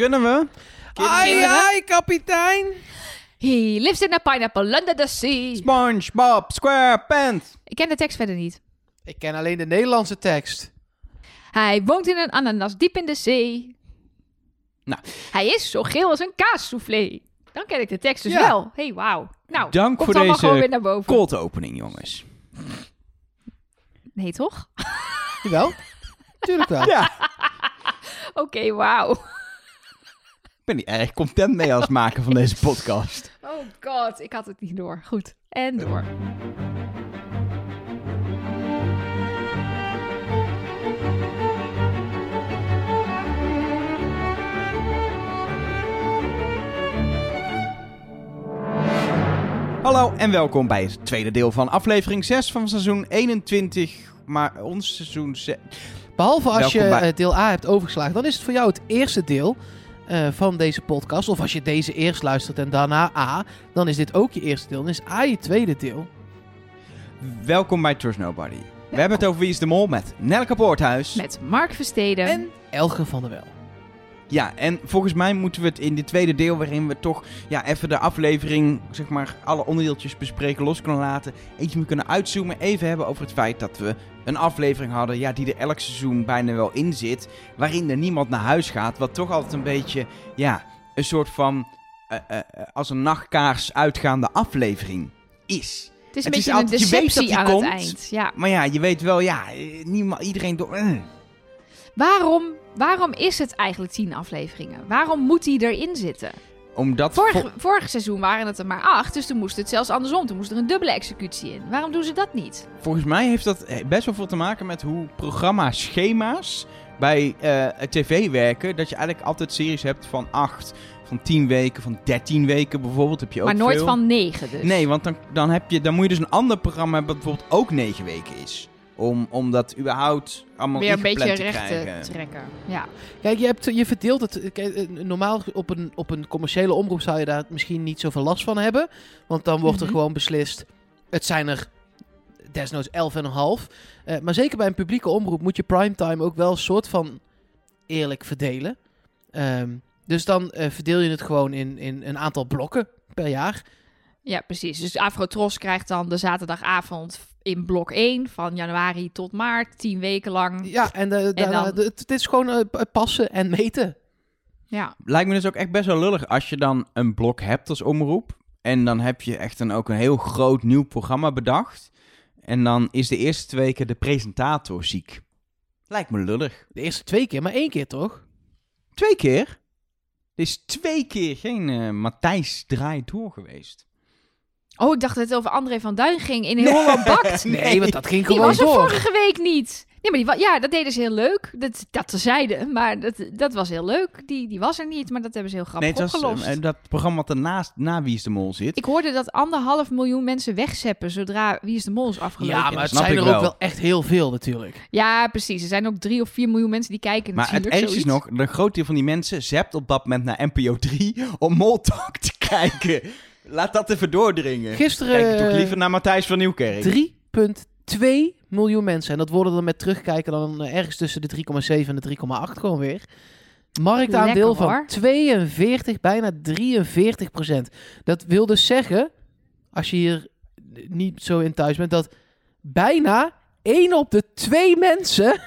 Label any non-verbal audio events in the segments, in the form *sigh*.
Kunnen we? Ai, ai, kapitein. He lives in a pineapple under the sea. SpongeBob SquarePants. Ik ken de tekst verder niet. Ik ken alleen de Nederlandse tekst. Hij woont in een ananas diep in de zee. Nou. Hij is zo geel als een kaassoufflé. Dan ken ik de tekst dus Ja. wel. hey, wauw. Nou, Dank komt voor allemaal deze gewoon weer naar boven. Cold opening, jongens. Nee, toch? Jawel? *laughs* Tuurlijk wel. Ja. Oké, wauw. Ik ben niet erg content mee als maker van deze podcast. *laughs* Oh god, ik had het niet door. Goed. En door. Hallo en welkom bij het tweede deel van aflevering 6 van seizoen 21. Maar ons seizoen... Behalve als je bij- deel A hebt overgeslagen, dan is het voor jou het eerste deel eh, van deze podcast. Of als je deze eerst luistert en daarna A, dan is dit ook je eerste deel. Dan is A je tweede deel. Welkom bij Trust Nobody. We hebben het over Wie is de Mol met Nelke Poorthuis. Met Mark Versteden. En Elge van der Wel. Ja, en volgens mij moeten we het in dit tweede deel, waarin we toch ja, even de aflevering, zeg maar, alle onderdeeltjes bespreken, los kunnen laten. Eentje meer kunnen uitzoomen. Even hebben over het feit dat we een aflevering hadden, ja, die er elk seizoen bijna wel in zit. Waarin er niemand naar huis gaat. Wat toch altijd een beetje, ja, een soort van, eh, eh, eh, als een nachtkaars uitgaande aflevering is. het is een het is beetje een altijd- je weet dat deceptie aan komt. het eind. Ja. Maar ja, je weet wel, ja, niemand, iedereen door... Waarom, waarom is het eigenlijk tien afleveringen? Waarom moet die erin zitten? Omdat... Vorig, vorig seizoen waren het er maar acht, dus toen moest het zelfs andersom. Toen moest er een dubbele executie in. Waarom doen ze dat niet? Volgens mij heeft dat eh, best wel veel te maken met hoe programma-schema's bij eh, tv werken. Dat je eigenlijk altijd series hebt van 8, van 10 weken, van 13 weken bijvoorbeeld. Heb je ook maar nooit veel. van negen dus. Nee, want dan, dan, heb je, dan moet je dus een ander programma hebben dat bijvoorbeeld ook 9 weken is. Om, om dat überhaupt allemaal Weer een beetje te recht te trekken. Ja. Kijk, je, hebt, je verdeelt het. Kijk, eh, normaal op een, op een commerciële omroep zou je daar misschien niet zoveel last van hebben. Want dan wordt er Mhm. gewoon beslist. Het zijn er desnoods elf en een half. Eh, maar zeker bij een publieke omroep moet je primetime ook wel een soort van eerlijk verdelen. Ehm, dus dan eh, verdeel je het gewoon in, in een aantal blokken per jaar. ja, precies. Dus Afrotros krijgt dan de zaterdagavond in blok 1 van januari tot maart, tien weken lang. Ja, en, daarna- dan- de- het, het is gewoon eh, passen en meten. Ja. Lijkt me dus ook echt best wel lullig als je dan een blok hebt als omroep. En dan heb je echt een, ook een heel groot nieuw programma bedacht. En dan is de eerste twee weken de presentator ziek. Lijkt me lullig. De eerste twee keer, maar één keer toch? Twee keer? Er is twee keer geen eh, Matthijs draait door geweest. Oh, ik dacht dat het over André van Duin ging in *laughs* Holland Bakt. Nee, want dat ging Die gewoon was er door. vorige week niet. Nee, maar die ja, dat deden ze heel leuk. Dat, dat tezijde. Maar dat, dat was heel leuk. Die, die was er niet, maar dat hebben ze heel grappig nee, het was opgelost. eh, dat programma wat ernaast, na Wie is de Mol zit. Ik hoorde dat anderhalf miljoen mensen wegzeppen zodra Wie is de Mol is afgelopen. Ja, maar het zijn er ook wel. echt heel veel natuurlijk. Ja, precies. Er zijn ook drie of vier miljoen mensen die kijken. maar het ergste is nog, de groot deel van die mensen zept op dat moment naar NPO 3 om Moltalk te *laughs* kijken. Laat dat even doordringen. Gisteren Kijk toch liever naar Matthijs van Nieuwkerk. 3,2 miljoen mensen. En dat worden er met terugkijken dan eh, ergens tussen de 3,7 en de 3,8 gewoon weer. Marktaandeel Lekker, van hoor. 42, bijna 43 procent. Dat wil dus zeggen, als je hier niet zo in thuis bent, dat bijna 1 op de 2 mensen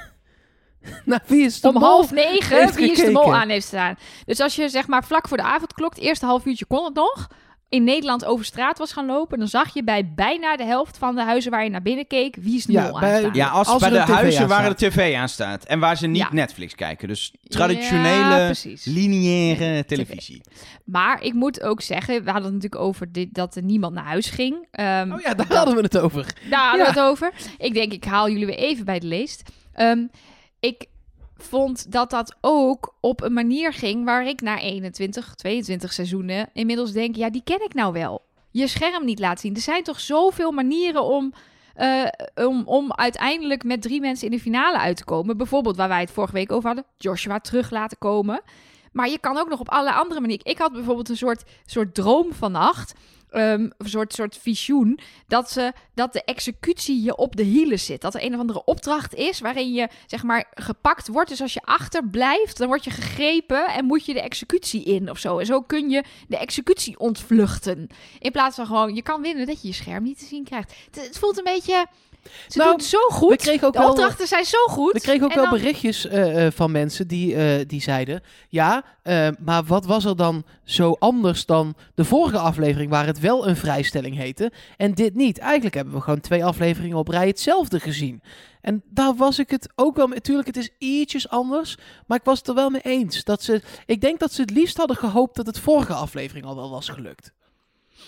*laughs* naar wie is om half negen Wie is de Mol aan heeft staan. Dus als je zeg maar vlak voor de avond klok, het eerste half uurtje kon het nog, in Nederland over straat was gaan lopen, dan zag je bij bijna de helft van de huizen waar je naar binnen keek, Wie is de Ja, bij-. Ja, als, Als bij de huizen waar de tv aan staat. En waar ze niet Ja. Netflix kijken. Dus traditionele, lineaire televisie. Maar ik moet ook zeggen, we hadden het natuurlijk over dit, dat er niemand naar huis ging. Ehm, Oh ja, daar hadden we het over. Daar hadden Ja. we het over. Ik denk, ik haal jullie weer even bij de leest. Ehm, ik vond dat dat ook op een manier ging waar ik na 21, 22 seizoenen inmiddels denk, ja, die ken ik nou wel. Je scherm niet laten zien. Er zijn toch zoveel manieren om, eh, om, om uiteindelijk met drie mensen in de finale uit te komen. Bijvoorbeeld waar wij het vorige week over hadden, Joshua terug laten komen. Maar je kan ook nog op allerlei andere manieren. Ik had bijvoorbeeld een soort, soort droom vannacht. Ehm, een soort, soort visioen. Dat, ze, dat de executie je op de hielen zit. Dat er een of andere opdracht is waarin je zeg maar gepakt wordt. Dus als je achterblijft, dan word je gegrepen en moet je de executie in of zo. En zo kun je de executie ontvluchten. In plaats van gewoon, je kan winnen dat je je scherm niet te zien krijgt. Het, het voelt een beetje. Ze Nou, doen het zo goed. we kregen ook de wel- opdrachten zijn zo goed. We kregen ook wel berichtjes eh, eh, van mensen die, eh, die zeiden... Ja, maar wat was er dan zo anders dan de vorige aflevering... waar het wel een vrijstelling heette en dit niet? Eigenlijk hebben we gewoon twee afleveringen op rij hetzelfde gezien. En daar was ik het ook wel mee... Tuurlijk, het is ietsjes anders, maar ik was het er wel mee eens. Dat ze, ik denk dat ze het liefst hadden gehoopt dat het vorige aflevering al wel was gelukt.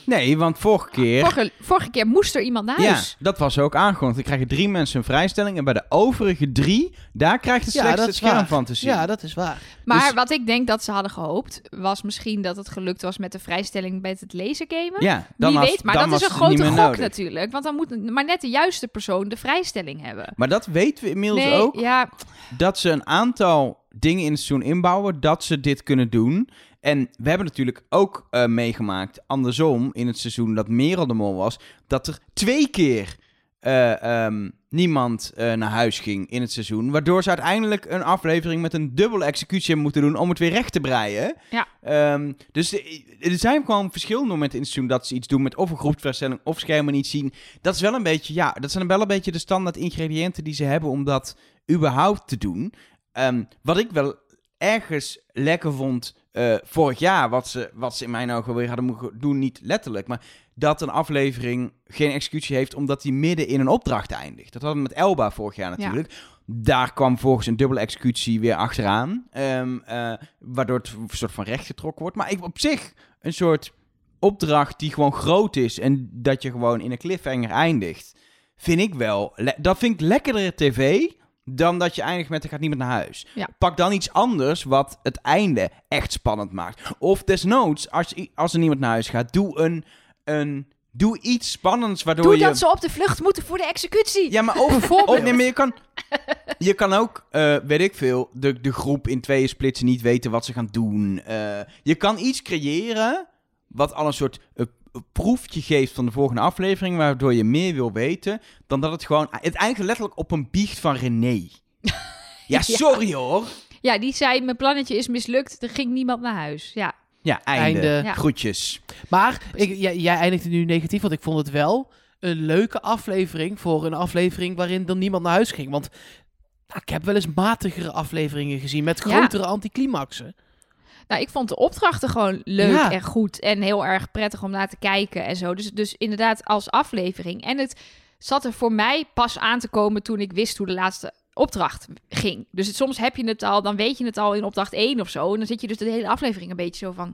Nee, want vorige keer... Vorige, vorige keer moest er iemand naar Ja, huis. dat was ook aangekondigd. Dan krijgen drie mensen een vrijstelling. En bij de overige drie, daar krijgt het slechts het scherm waar. van te zien. Ja, dat is waar. Maar Dus- wat ik denk dat ze hadden gehoopt, was misschien dat het gelukt was met de vrijstelling bij het lasergamen. Ja, dan Wie was- weet, maar dan dat is een grote gok nodig. natuurlijk. Want dan moet maar net de juiste persoon de vrijstelling hebben. Maar dat weten we inmiddels nee, ook. ja, Dat ze een aantal dingen in het seizoen inbouwen. Dat ze dit kunnen doen. En we hebben natuurlijk ook eh, meegemaakt, andersom, in het seizoen dat Merel de Mol was. Dat er twee keer eh, ehm, niemand eh, naar huis ging in het seizoen. Waardoor ze uiteindelijk een aflevering met een dubbele executie hebben moeten doen om het weer recht te breien. Ja. Ehm, dus er zijn gewoon verschillende momenten in het seizoen dat ze iets doen met of een groepsvrijstelling of schermen niet zien. Dat is wel een beetje, ja, dat zijn wel een beetje de standaard ingrediënten die ze hebben om dat überhaupt te doen. Ehm, wat ik wel ergens lekker vond eh, vorig jaar, wat ze, wat ze in mijn ogen weer hadden moeten doen, niet letterlijk, maar dat een aflevering geen executie heeft omdat die midden in een opdracht eindigt. Dat hadden we met Elba vorig jaar natuurlijk. Daar kwam volgens een dubbele executie weer achteraan, ehm, eh, waardoor het een soort van recht getrokken wordt. Maar ik, op zich een soort opdracht die gewoon groot is en dat je gewoon in een cliffhanger eindigt, vind ik wel. Dat vind ik lekkerder tv dan dat je eindigt met er gaat niemand naar huis. Ja. Pak dan iets anders wat het einde echt spannend maakt. Of desnoods, als, als er niemand naar huis gaat, doe een, een doe iets spannends waardoor doe je dat ze op de vlucht moeten voor de executie. ja, maar ook *laughs* of, nee, maar je kan, je kan ook, eh, weet ik veel, de, de groep in tweeën splitsen, niet weten wat ze gaan doen. Eh, je kan iets creëren wat al een soort eh, proefje geeft van de volgende aflevering, waardoor je meer wil weten, dan dat het gewoon, het eindigt letterlijk op een biecht van René. *laughs* Ja, sorry hoor. Ja, die zei, mijn plannetje is mislukt, er ging niemand naar huis. Ja, Ja, einde. Einde. Ja. Groetjes. Maar ik, jij, jij eindigde nu negatief, want ik vond het wel een leuke aflevering voor een aflevering waarin er niemand naar huis ging. Want nou, ik heb wel eens matigere afleveringen gezien met Ja. grotere anticlimaxen. Nou, ik vond de opdrachten gewoon leuk Ja. en goed en heel erg prettig om naar te kijken en zo. Dus, dus inderdaad als aflevering. En het zat er voor mij pas aan te komen toen ik wist hoe de laatste opdracht ging. Dus het, soms heb je het al, dan weet je het al in opdracht 1 of zo. En dan zit je dus de hele aflevering een beetje zo van...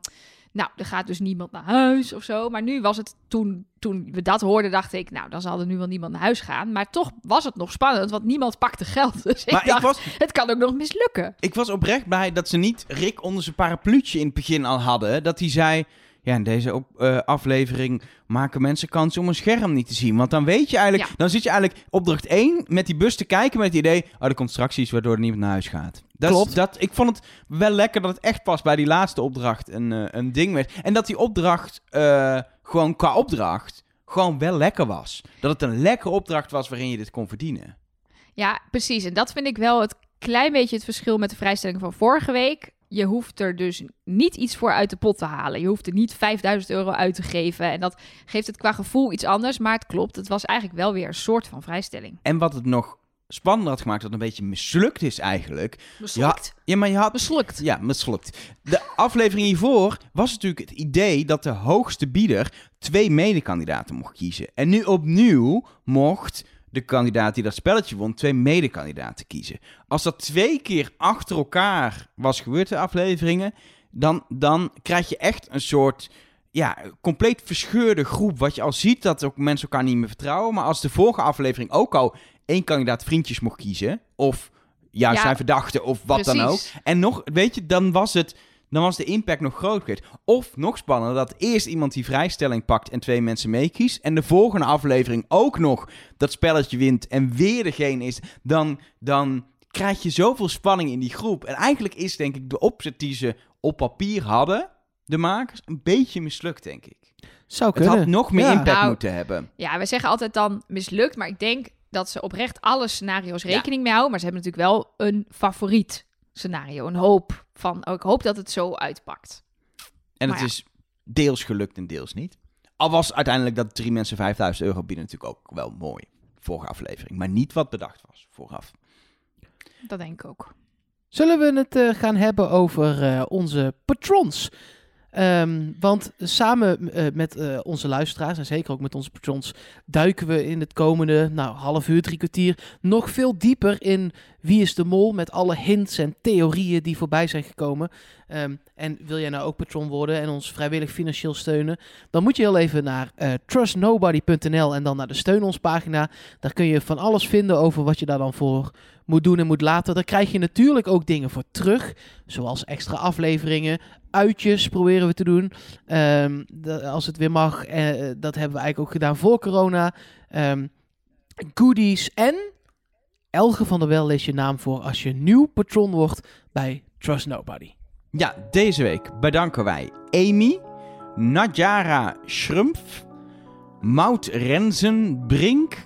Nou, er gaat dus niemand naar huis of zo. Maar nu was het, toen, toen we dat hoorden, dacht ik... Nou, dan zal er nu wel niemand naar huis gaan. Maar toch was het nog spannend, want niemand pakte geld. *laughs* Dus ik dacht, ik was, het kan ook nog mislukken. ik was oprecht blij dat ze niet Rick onder zijn parapluutje in het begin al hadden. Dat hij zei, ja, in deze op, eh, aflevering maken mensen kans om een scherm niet te zien. Want dan weet je eigenlijk, Ja. dan zit je eigenlijk opdracht 1 met die bus te kijken met het idee, oh, er komt straks iets waardoor er niemand naar huis gaat. Dat, is- Klopt. Dat, ik vond het wel lekker dat het echt pas bij die laatste opdracht een, eh, een ding werd. En dat die opdracht, eh, gewoon qua opdracht, gewoon wel lekker was. Dat het een lekkere opdracht was waarin je dit kon verdienen. Ja, precies. En dat vind ik wel het klein beetje het verschil met de vrijstelling van vorige week. Je hoeft er dus niet iets voor uit de pot te halen. Je hoeft er niet 5000 euro uit te geven. En dat geeft het qua gevoel iets anders. Maar het klopt, het was eigenlijk wel weer een soort van vrijstelling. En wat het nog spannender had gemaakt, dat een beetje mislukt is eigenlijk. Mislukt. Ja, maar je had... Mislukt. Ja, mislukt. De aflevering hiervoor was natuurlijk het idee dat de hoogste bieder twee medekandidaten mocht kiezen. En nu opnieuw mocht de kandidaat die dat spelletje won twee medekandidaten kiezen. Als dat twee keer achter elkaar was gebeurd, de afleveringen, dan, dan krijg je echt een soort ja, compleet verscheurde groep. Wat je al ziet dat ook mensen elkaar niet meer vertrouwen. Maar als de vorige aflevering ook al één kandidaat vriendjes mocht kiezen, of juist Ja, zijn verdachte, of wat dan ook. En nog, weet je, dan was het. Dan was de impact nog groot geweest. Of nog spannender, dat eerst iemand die vrijstelling pakt en twee mensen meekiest. En de volgende aflevering ook nog dat spelletje wint en weer degene is. Dan, dan krijg je zoveel spanning in die groep. En eigenlijk is denk ik de opzet die ze op papier hadden, de makers, een beetje mislukt, denk ik. Zou Het kunnen. had nog meer Ja. impact Nou, moeten hebben. Ja, we zeggen altijd dan mislukt, maar ik denk dat ze oprecht alle scenario's Ja. rekening mee houden. Maar ze hebben natuurlijk wel een favoriet scenario, een hoop van, oh, ik hoop dat het zo uitpakt. En Maar het ja. is deels gelukt en deels niet. Al was uiteindelijk dat drie mensen 5000 euro bieden natuurlijk ook wel mooi. Vorige aflevering. Maar niet wat bedacht was vooraf. Dat denk ik ook. Zullen we het eh, gaan hebben over eh, onze patrons? Ehm, want samen eh, met eh, onze luisteraars en zeker ook met onze patrons duiken we in het komende nou, half uur, drie kwartier nog veel dieper in wie is de mol met alle hints en theorieën die voorbij zijn gekomen. Ehm, en wil jij nou ook patron worden en ons vrijwillig financieel steunen, dan moet je heel even naar eh, trustnobody.nl en dan naar de steun ons pagina. Daar kun je van alles vinden over wat je daar dan voor moet doen en moet laten. Daar krijg je natuurlijk ook dingen voor terug, zoals extra afleveringen, uitjes proberen we te doen. Ehm, als het weer mag, eh, dat hebben we eigenlijk ook gedaan voor corona. Ehm, goodies en Elge van der Wel lees je naam voor als je nieuw patron wordt bij Trust Nobody. Ja, deze week bedanken wij Amy, Nadjara Schrumpf, Mout Renzen Brink,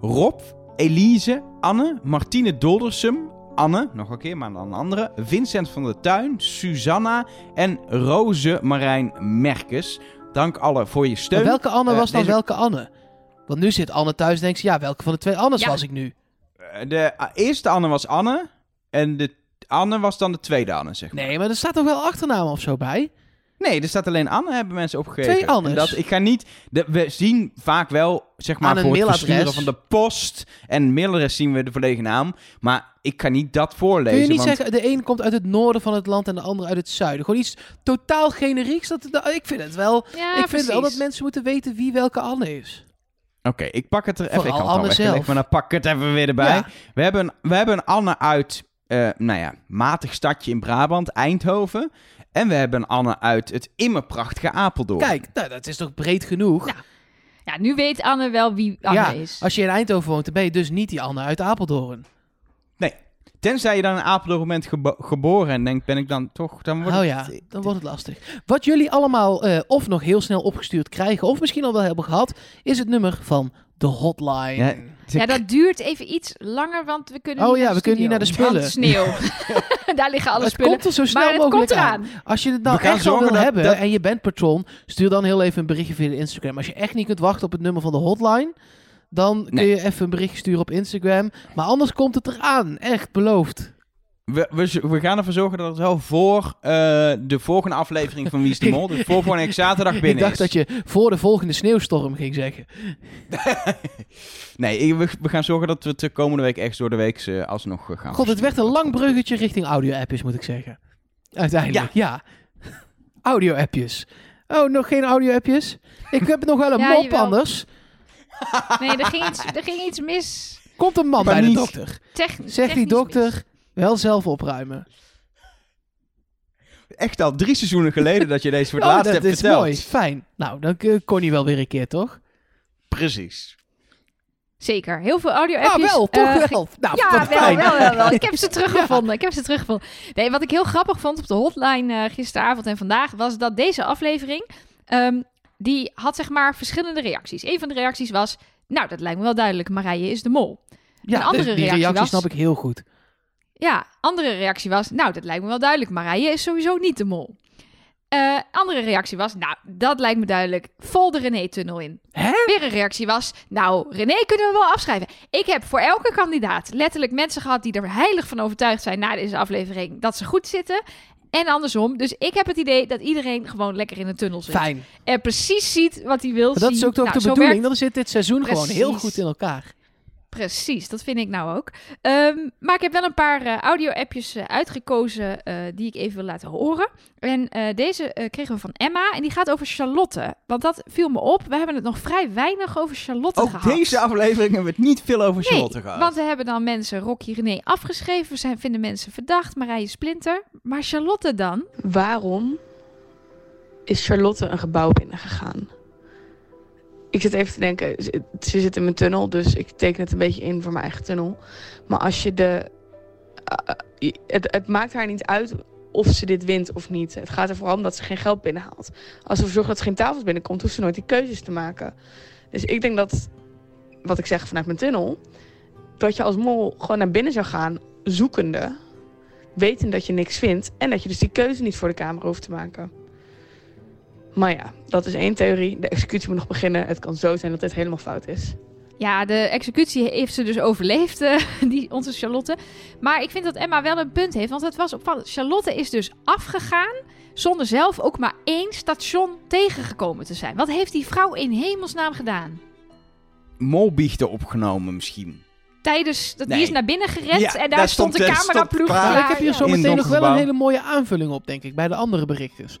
Rob, Elise, Anne, Martine Doldersum, Anne, nog een keer, maar dan een andere, Vincent van der Tuin, Susanna en Roze Marijn Merkes. Dank alle voor je steun. Maar welke Anne Eh, was dan deze- welke Anne? Want nu zit Anne thuis en denkt ze, ja, welke van de twee Annes Ja. was ik nu? Eh, De eh, eerste Anne was Anne en de Anne was dan de tweede Anne, zeg maar. Nee, maar er staat toch wel achternaam of zo bij? Nee, er staat alleen Anne, hebben mensen opgegeven. Twee Annes? En Dat, ik ga niet... De, we zien vaak wel, zeg maar, Aan voor het mailadres. versturen van de post en mailadres zien we de volledige naam. Maar ik kan niet dat voorlezen. Kun je niet want zeggen, de een komt uit het noorden van het land en de andere uit het zuiden? Gewoon iets totaal generieks. Dat, dat- ik vind het wel. Ja, ik vind wel dat mensen moeten weten wie welke Anne is. Oké, ik pak het er even... Ik Vooral had het al Anne weggelegd, zelf. maar dan pak ik het even weer erbij. Ja. We, hebben, we hebben een Anne uit, eh, nou ja, matig stadje in Brabant, Eindhoven. En we hebben Anne uit het immer prachtige Apeldoorn. Kijk, nou, dat is toch breed genoeg? Ja, Ja, nu weet Anne wel wie Anne Ja, is. Als je in Eindhoven woont, dan ben je dus niet die Anne uit Apeldoorn. Nee. Tenzij je dan in Apeldoorn bent gebo- geboren en denkt, ben ik dan toch... Dan wordt Oh het- ja, dan wordt het lastig. Wat jullie allemaal eh, of nog heel snel opgestuurd krijgen, of misschien al wel hebben gehad, is het nummer van de hotline. Ja, Ja, dat duurt even iets langer, want we kunnen Oh niet ja, naar de we kunnen niet naar de spullen. Want sneeuw. *laughs* *laughs* Daar liggen alle het spullen. komt er zo snel maar het mogelijk komt aan. eraan. Als je het nou echt zorgen wil dat- hebben dat- en je bent patron, stuur dan heel even een berichtje via de Instagram. Als je echt niet kunt wachten op het nummer van de hotline, dan kun je even een berichtje sturen op Instagram. Maar anders komt het eraan. Echt, beloofd. We, we, we gaan ervoor zorgen dat het wel voor eh, de volgende aflevering van Wie is de Mol, dus voor volgende zaterdag *laughs* binnen Ik dacht is. dat je voor de volgende sneeuwstorm ging zeggen. *laughs* Nee, we, we gaan zorgen dat we het de komende week echt door de week eh, alsnog eh, gaan God, het werd een lang bruggetje richting audio-appjes, moet ik zeggen. Uiteindelijk, ja. *laughs* Audio-appjes. Oh, nog geen audio-appjes? Ik heb nog wel een Ja, mop jawel. anders. Nee, er ging iets, er ging iets mis. Komt een man bij de dokter. Techn- Zegt die dokter, mis. Wel zelf opruimen. Echt al drie seizoenen geleden dat je deze voor het *laughs* Oh, laatst dat hebt is verteld. mooi. Fijn. Nou, dan eh, kon hij wel weer een keer, toch? Precies. Zeker. Heel veel audio-appjes. Ah, wel, toch Eh, wel. Nou, ja, wel, fijn. wel, wel, wel. Ik heb ze *laughs* teruggevonden. Ik heb ze teruggevonden. Nee, wat ik heel grappig vond op de hotline eh, gisteravond en vandaag... was dat deze aflevering... ehm, die had zeg maar verschillende reacties. Een van de reacties was... Nou, dat lijkt me wel duidelijk. Marije is de mol. Ja, Een andere dus die reactie reactie was- snap ik heel goed. Ja, andere reactie was... Nou, dat lijkt me wel duidelijk. Marije is sowieso niet de mol. Eh, andere reactie was... Nou, dat lijkt me duidelijk. Vol de René-tunnel in. Hè? Weer een reactie was, nou, René kunnen we wel afschrijven. Ik heb voor elke kandidaat letterlijk mensen gehad die er heilig van overtuigd zijn na deze aflevering dat ze goed zitten. En andersom. Dus ik heb het idee dat iedereen gewoon lekker in de tunnel zit. Fijn. En precies ziet wat hij wil Maar dat zien. is ook toch Nou, de zo bedoeling. Dan zit dit seizoen gewoon heel goed in elkaar. Precies, dat vind ik nou ook. Ehm, maar ik heb wel een paar eh, audio-appjes eh, uitgekozen eh, die ik even wil laten horen. En eh, deze eh, kregen we van Emma en die gaat over Charlotte. Want dat viel me op. We hebben het nog vrij weinig over Charlotte Ook gehad. deze aflevering hebben we het niet veel over Charlotte Nee, gehad. want we hebben dan mensen Rocky René afgeschreven. We zijn, vinden mensen verdacht. Marije Splinter. Maar Charlotte dan? Waarom is Charlotte een gebouw binnengegaan? Ik zit even te denken, ze, zit in mijn tunnel, dus ik teken het een beetje in voor mijn eigen tunnel. Maar als je de. eh, eh, het, maakt haar niet uit of ze dit wint of niet. Het gaat er vooral om dat ze geen geld binnenhaalt. Als ze zorgt dat ze geen tafels binnenkomt, hoeft ze nooit die keuzes te maken. Dus ik denk dat, wat ik zeg vanuit mijn tunnel, dat je als mol gewoon naar binnen zou gaan, zoekende, weten dat je niks vindt en dat je dus die keuze niet voor de camera hoeft te maken. Maar ja, dat is één theorie. De executie moet nog beginnen. Het kan zo zijn dat dit helemaal fout is. Ja, de executie heeft ze dus overleefd, eh, *laughs* die, onze Charlotte. Maar ik vind dat Emma wel een punt heeft. Want het was opvallend. Charlotte is dus afgegaan zonder zelf ook maar één station tegengekomen te zijn. Wat heeft die vrouw in hemelsnaam gedaan? Molbiechten opgenomen misschien. Tijdens, dat, Nee. die is naar binnen gerend Ja, en daar, daar stond de stond, cameraploeg. ik heb hier zo meteen nog wel een hele mooie aanvulling op, denk ik, bij de andere berichtjes.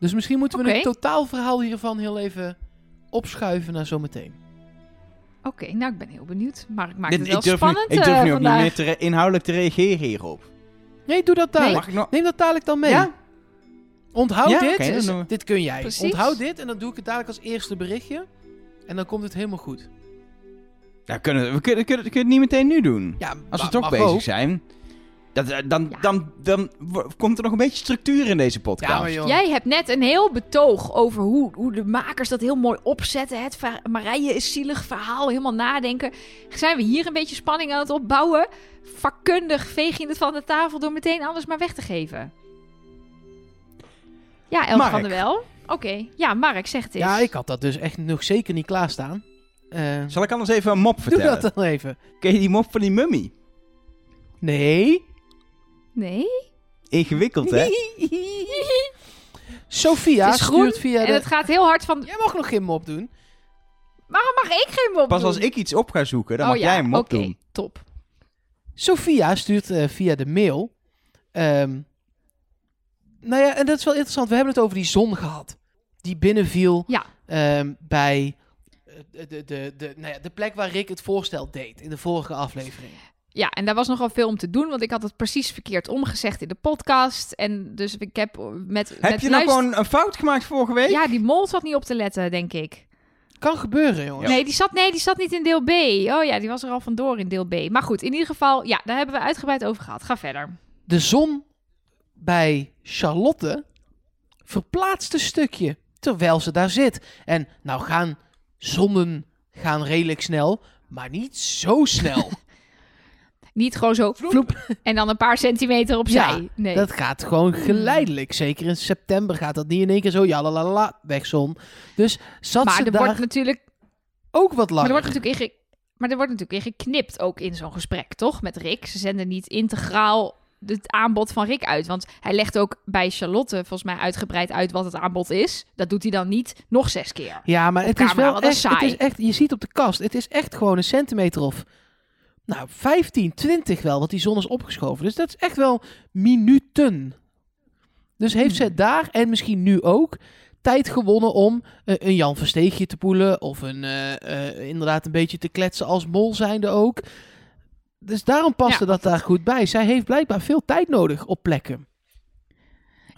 Dus misschien moeten we het totaalverhaal hiervan heel even opschuiven naar zometeen. Oké, nou ik ben heel benieuwd. Maar ik maak Dit- het wel ik spannend nu, ik durf eh, nu ook niet meer te inhoudelijk te reageren hierop. Nee, doe dat dadelijk. Mag ik nog? Neem dat dadelijk dan mee. Ja? Onthoud Ja, dit. we. dit kun jij. Precies. Onthoud dit en dan doe ik het dadelijk als eerste berichtje. En dan komt het helemaal goed. Ja, kunnen, we kunnen, kunnen, kunnen het niet meteen nu doen. Ja, Als we toch bezig ook. zijn. Dat, eh, dan, Ja. dan, dan, komt er nog een beetje structuur in deze podcast. Ja, maar joh. Jij hebt net een heel betoog over hoe, hoe de makers dat heel mooi opzetten. Het Marije is zielig verhaal, helemaal nadenken. Zijn we hier een beetje spanning aan het opbouwen? Vakkundig veeg je het van de tafel door meteen alles maar weg te geven. Ja, Elke Mark. van der Wel. Oké, ja, Mark, zeg het eens. Ja, ik had dat dus echt nog zeker niet klaarstaan. Eh Zal ik anders even een mop doe vertellen? dat dan even. Ken je die mop van die mummy? Nee. Nee? Ingewikkeld, hè? *laughs* Sophia Het is groen stuurt via En de... het gaat heel hard van... Jij mag nog geen mop doen. Waarom mag ik geen mop Pas doen? als ik iets op ga zoeken, dan oh, mag ja, jij een mop oké, doen. top. Sophia stuurt eh, via de mail. ehm, nou ja, en dat is wel interessant. We hebben het over die zon gehad. Die binnenviel Ja. ehm, bij eh, de, de, de, de, nou ja, de plek waar Rick het voorstel deed in de vorige aflevering. Ja, en daar was nogal veel om te doen, want ik had het precies verkeerd omgezegd in de podcast. En dus ik heb met. Heb met je nou gewoon een fout gemaakt vorige week? Ja, die mol zat niet op te letten, denk ik. Kan gebeuren, jongens. Nee, die zat, nee, die zat niet in deel B. Oh ja, die was er al vandoor in deel B. Maar goed, in ieder geval, ja, daar hebben we uitgebreid over gehad. Ga verder. De zon bij Charlotte verplaatst een stukje terwijl ze daar zit. En nou gaan zonnen gaan redelijk snel, maar niet zo snel. *laughs* Niet gewoon zo vloep, en dan een paar centimeter opzij. Ja, nee. Dat gaat gewoon geleidelijk. Zeker in september gaat dat niet in één keer zo, ja, la, la, la, weg zon. Dus zat maar ze er daar wordt natuurlijk, ook wat maar langer. er wordt natuurlijk in maar er wordt natuurlijk in geknipt ook in zo'n gesprek, toch? Met Rick. Ze zenden niet integraal het aanbod van Rick uit. Want hij legt ook bij Charlotte volgens mij uitgebreid uit wat het aanbod is. Dat doet hij dan niet nog zes keer. Ja, maar het is camera, wel echt, het saai. is echt, je ziet op de kast, het is echt gewoon een centimeter of, nou, 15, 20 wel, wat die zon is opgeschoven. Dus dat is echt wel minuten. Dus heeft Hmm. ze daar, en misschien nu ook, tijd gewonnen om eh, een Jan Versteegje te poelen, of een, eh, eh, inderdaad een beetje te kletsen als mol zijnde ook. Dus daarom paste Ja, dat daar goed bij. Zij heeft blijkbaar veel tijd nodig op plekken.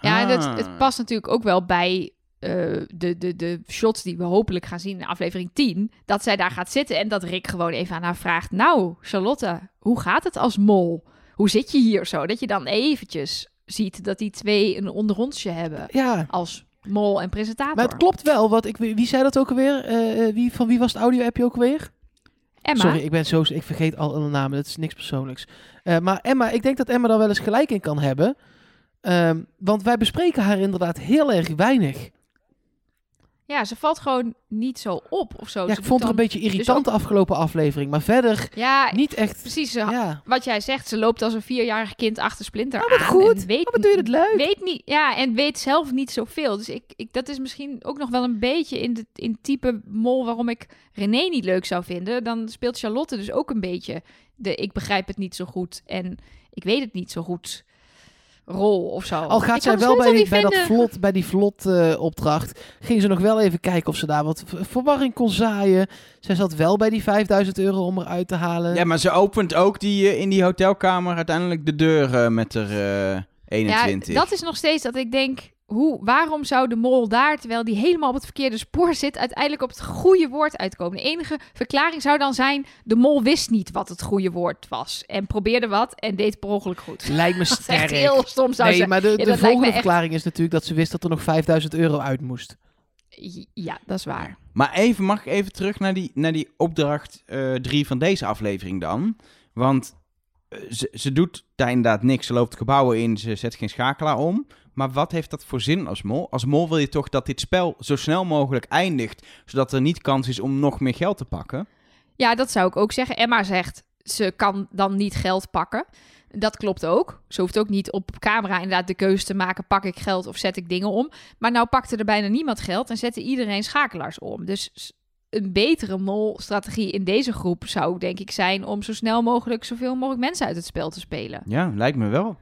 Ja, en het, Ah. het past natuurlijk ook wel bij eh, de, de, de shots die we hopelijk gaan zien in aflevering 10. Dat zij daar gaat zitten en dat Rick gewoon even aan haar vraagt... Nou, Charlotte, hoe gaat het als mol? Hoe zit je hier zo? Dat je dan eventjes ziet dat die twee een onderrondje hebben Ja, als mol en presentator. maar het klopt wel. Wat ik, wie zei dat ook alweer? Eh, eh, wie, van wie was het audio-appje ook alweer? Emma, Sorry, ik ben zo, ik vergeet al alle namen. Dat is niks persoonlijks. Maar Emma, ik denk dat Emma daar wel eens gelijk in kan hebben. Ehm, want wij bespreken haar inderdaad heel erg weinig. Ja, ze valt gewoon niet zo op of zo. Ja, ik vond haar een beetje irritant de afgelopen aflevering. Maar verder Ja, niet echt. precies. Ja. Wat jij zegt, ze loopt als een vierjarig kind achter Splinter Oh, wat aan. goed. En weet, Oh, doe je dat leuk? Weet niet, ja, en weet zelf niet zoveel. Dus ik, ik, dat is misschien ook nog wel een beetje in, de, in het type mol waarom ik René niet leuk zou vinden. Dan speelt Charlotte dus ook een beetje de ik begrijp het niet zo goed en ik weet het niet zo goed rol of zo. Al gaat Ik zij wel bij, die, bij, dat vlot, bij die vlot eh, opdracht, ging ze nog wel even kijken of ze daar wat verwarring kon zaaien. Zij zat wel bij die 5000 euro om eruit te halen. Ja, maar ze opent ook die, eh, in die hotelkamer uiteindelijk de deur eh, met er eh 21. Ja, dat is nog steeds dat ik denk, hoe, waarom zou de mol daar, terwijl die helemaal op het verkeerde spoor zit, uiteindelijk op het goede woord uitkomen? De enige verklaring zou dan zijn: de mol wist niet wat het goede woord was. En probeerde wat en deed per ongeluk goed. Lijkt me *laughs* Dat is echt sterk. heel stom zou Nee, zijn. maar de, Ja, de volgende echt- verklaring is natuurlijk dat ze wist dat er nog 5000 euro uit moest. Ja, dat is waar. Maar even, mag ik even terug naar die, naar die opdracht 3 van deze aflevering dan? Want eh, ze, ze doet daar inderdaad niks. Ze loopt gebouwen in, ze zet geen schakelaar om. Maar wat heeft dat voor zin als mol? Als mol wil je toch dat dit spel zo snel mogelijk eindigt, zodat er niet kans is om nog meer geld te pakken? Ja, dat zou ik ook zeggen. Emma zegt, ze kan dan niet geld pakken. Dat klopt ook. Ze hoeft ook niet op camera inderdaad de keuze te maken... pak ik geld of zet ik dingen om. Maar nou pakte er bijna niemand geld... en zette iedereen schakelaars om. Dus een betere mol-strategie in deze groep zou denk ik zijn... om zo snel mogelijk zoveel mogelijk mensen uit het spel te spelen. Ja, lijkt me wel.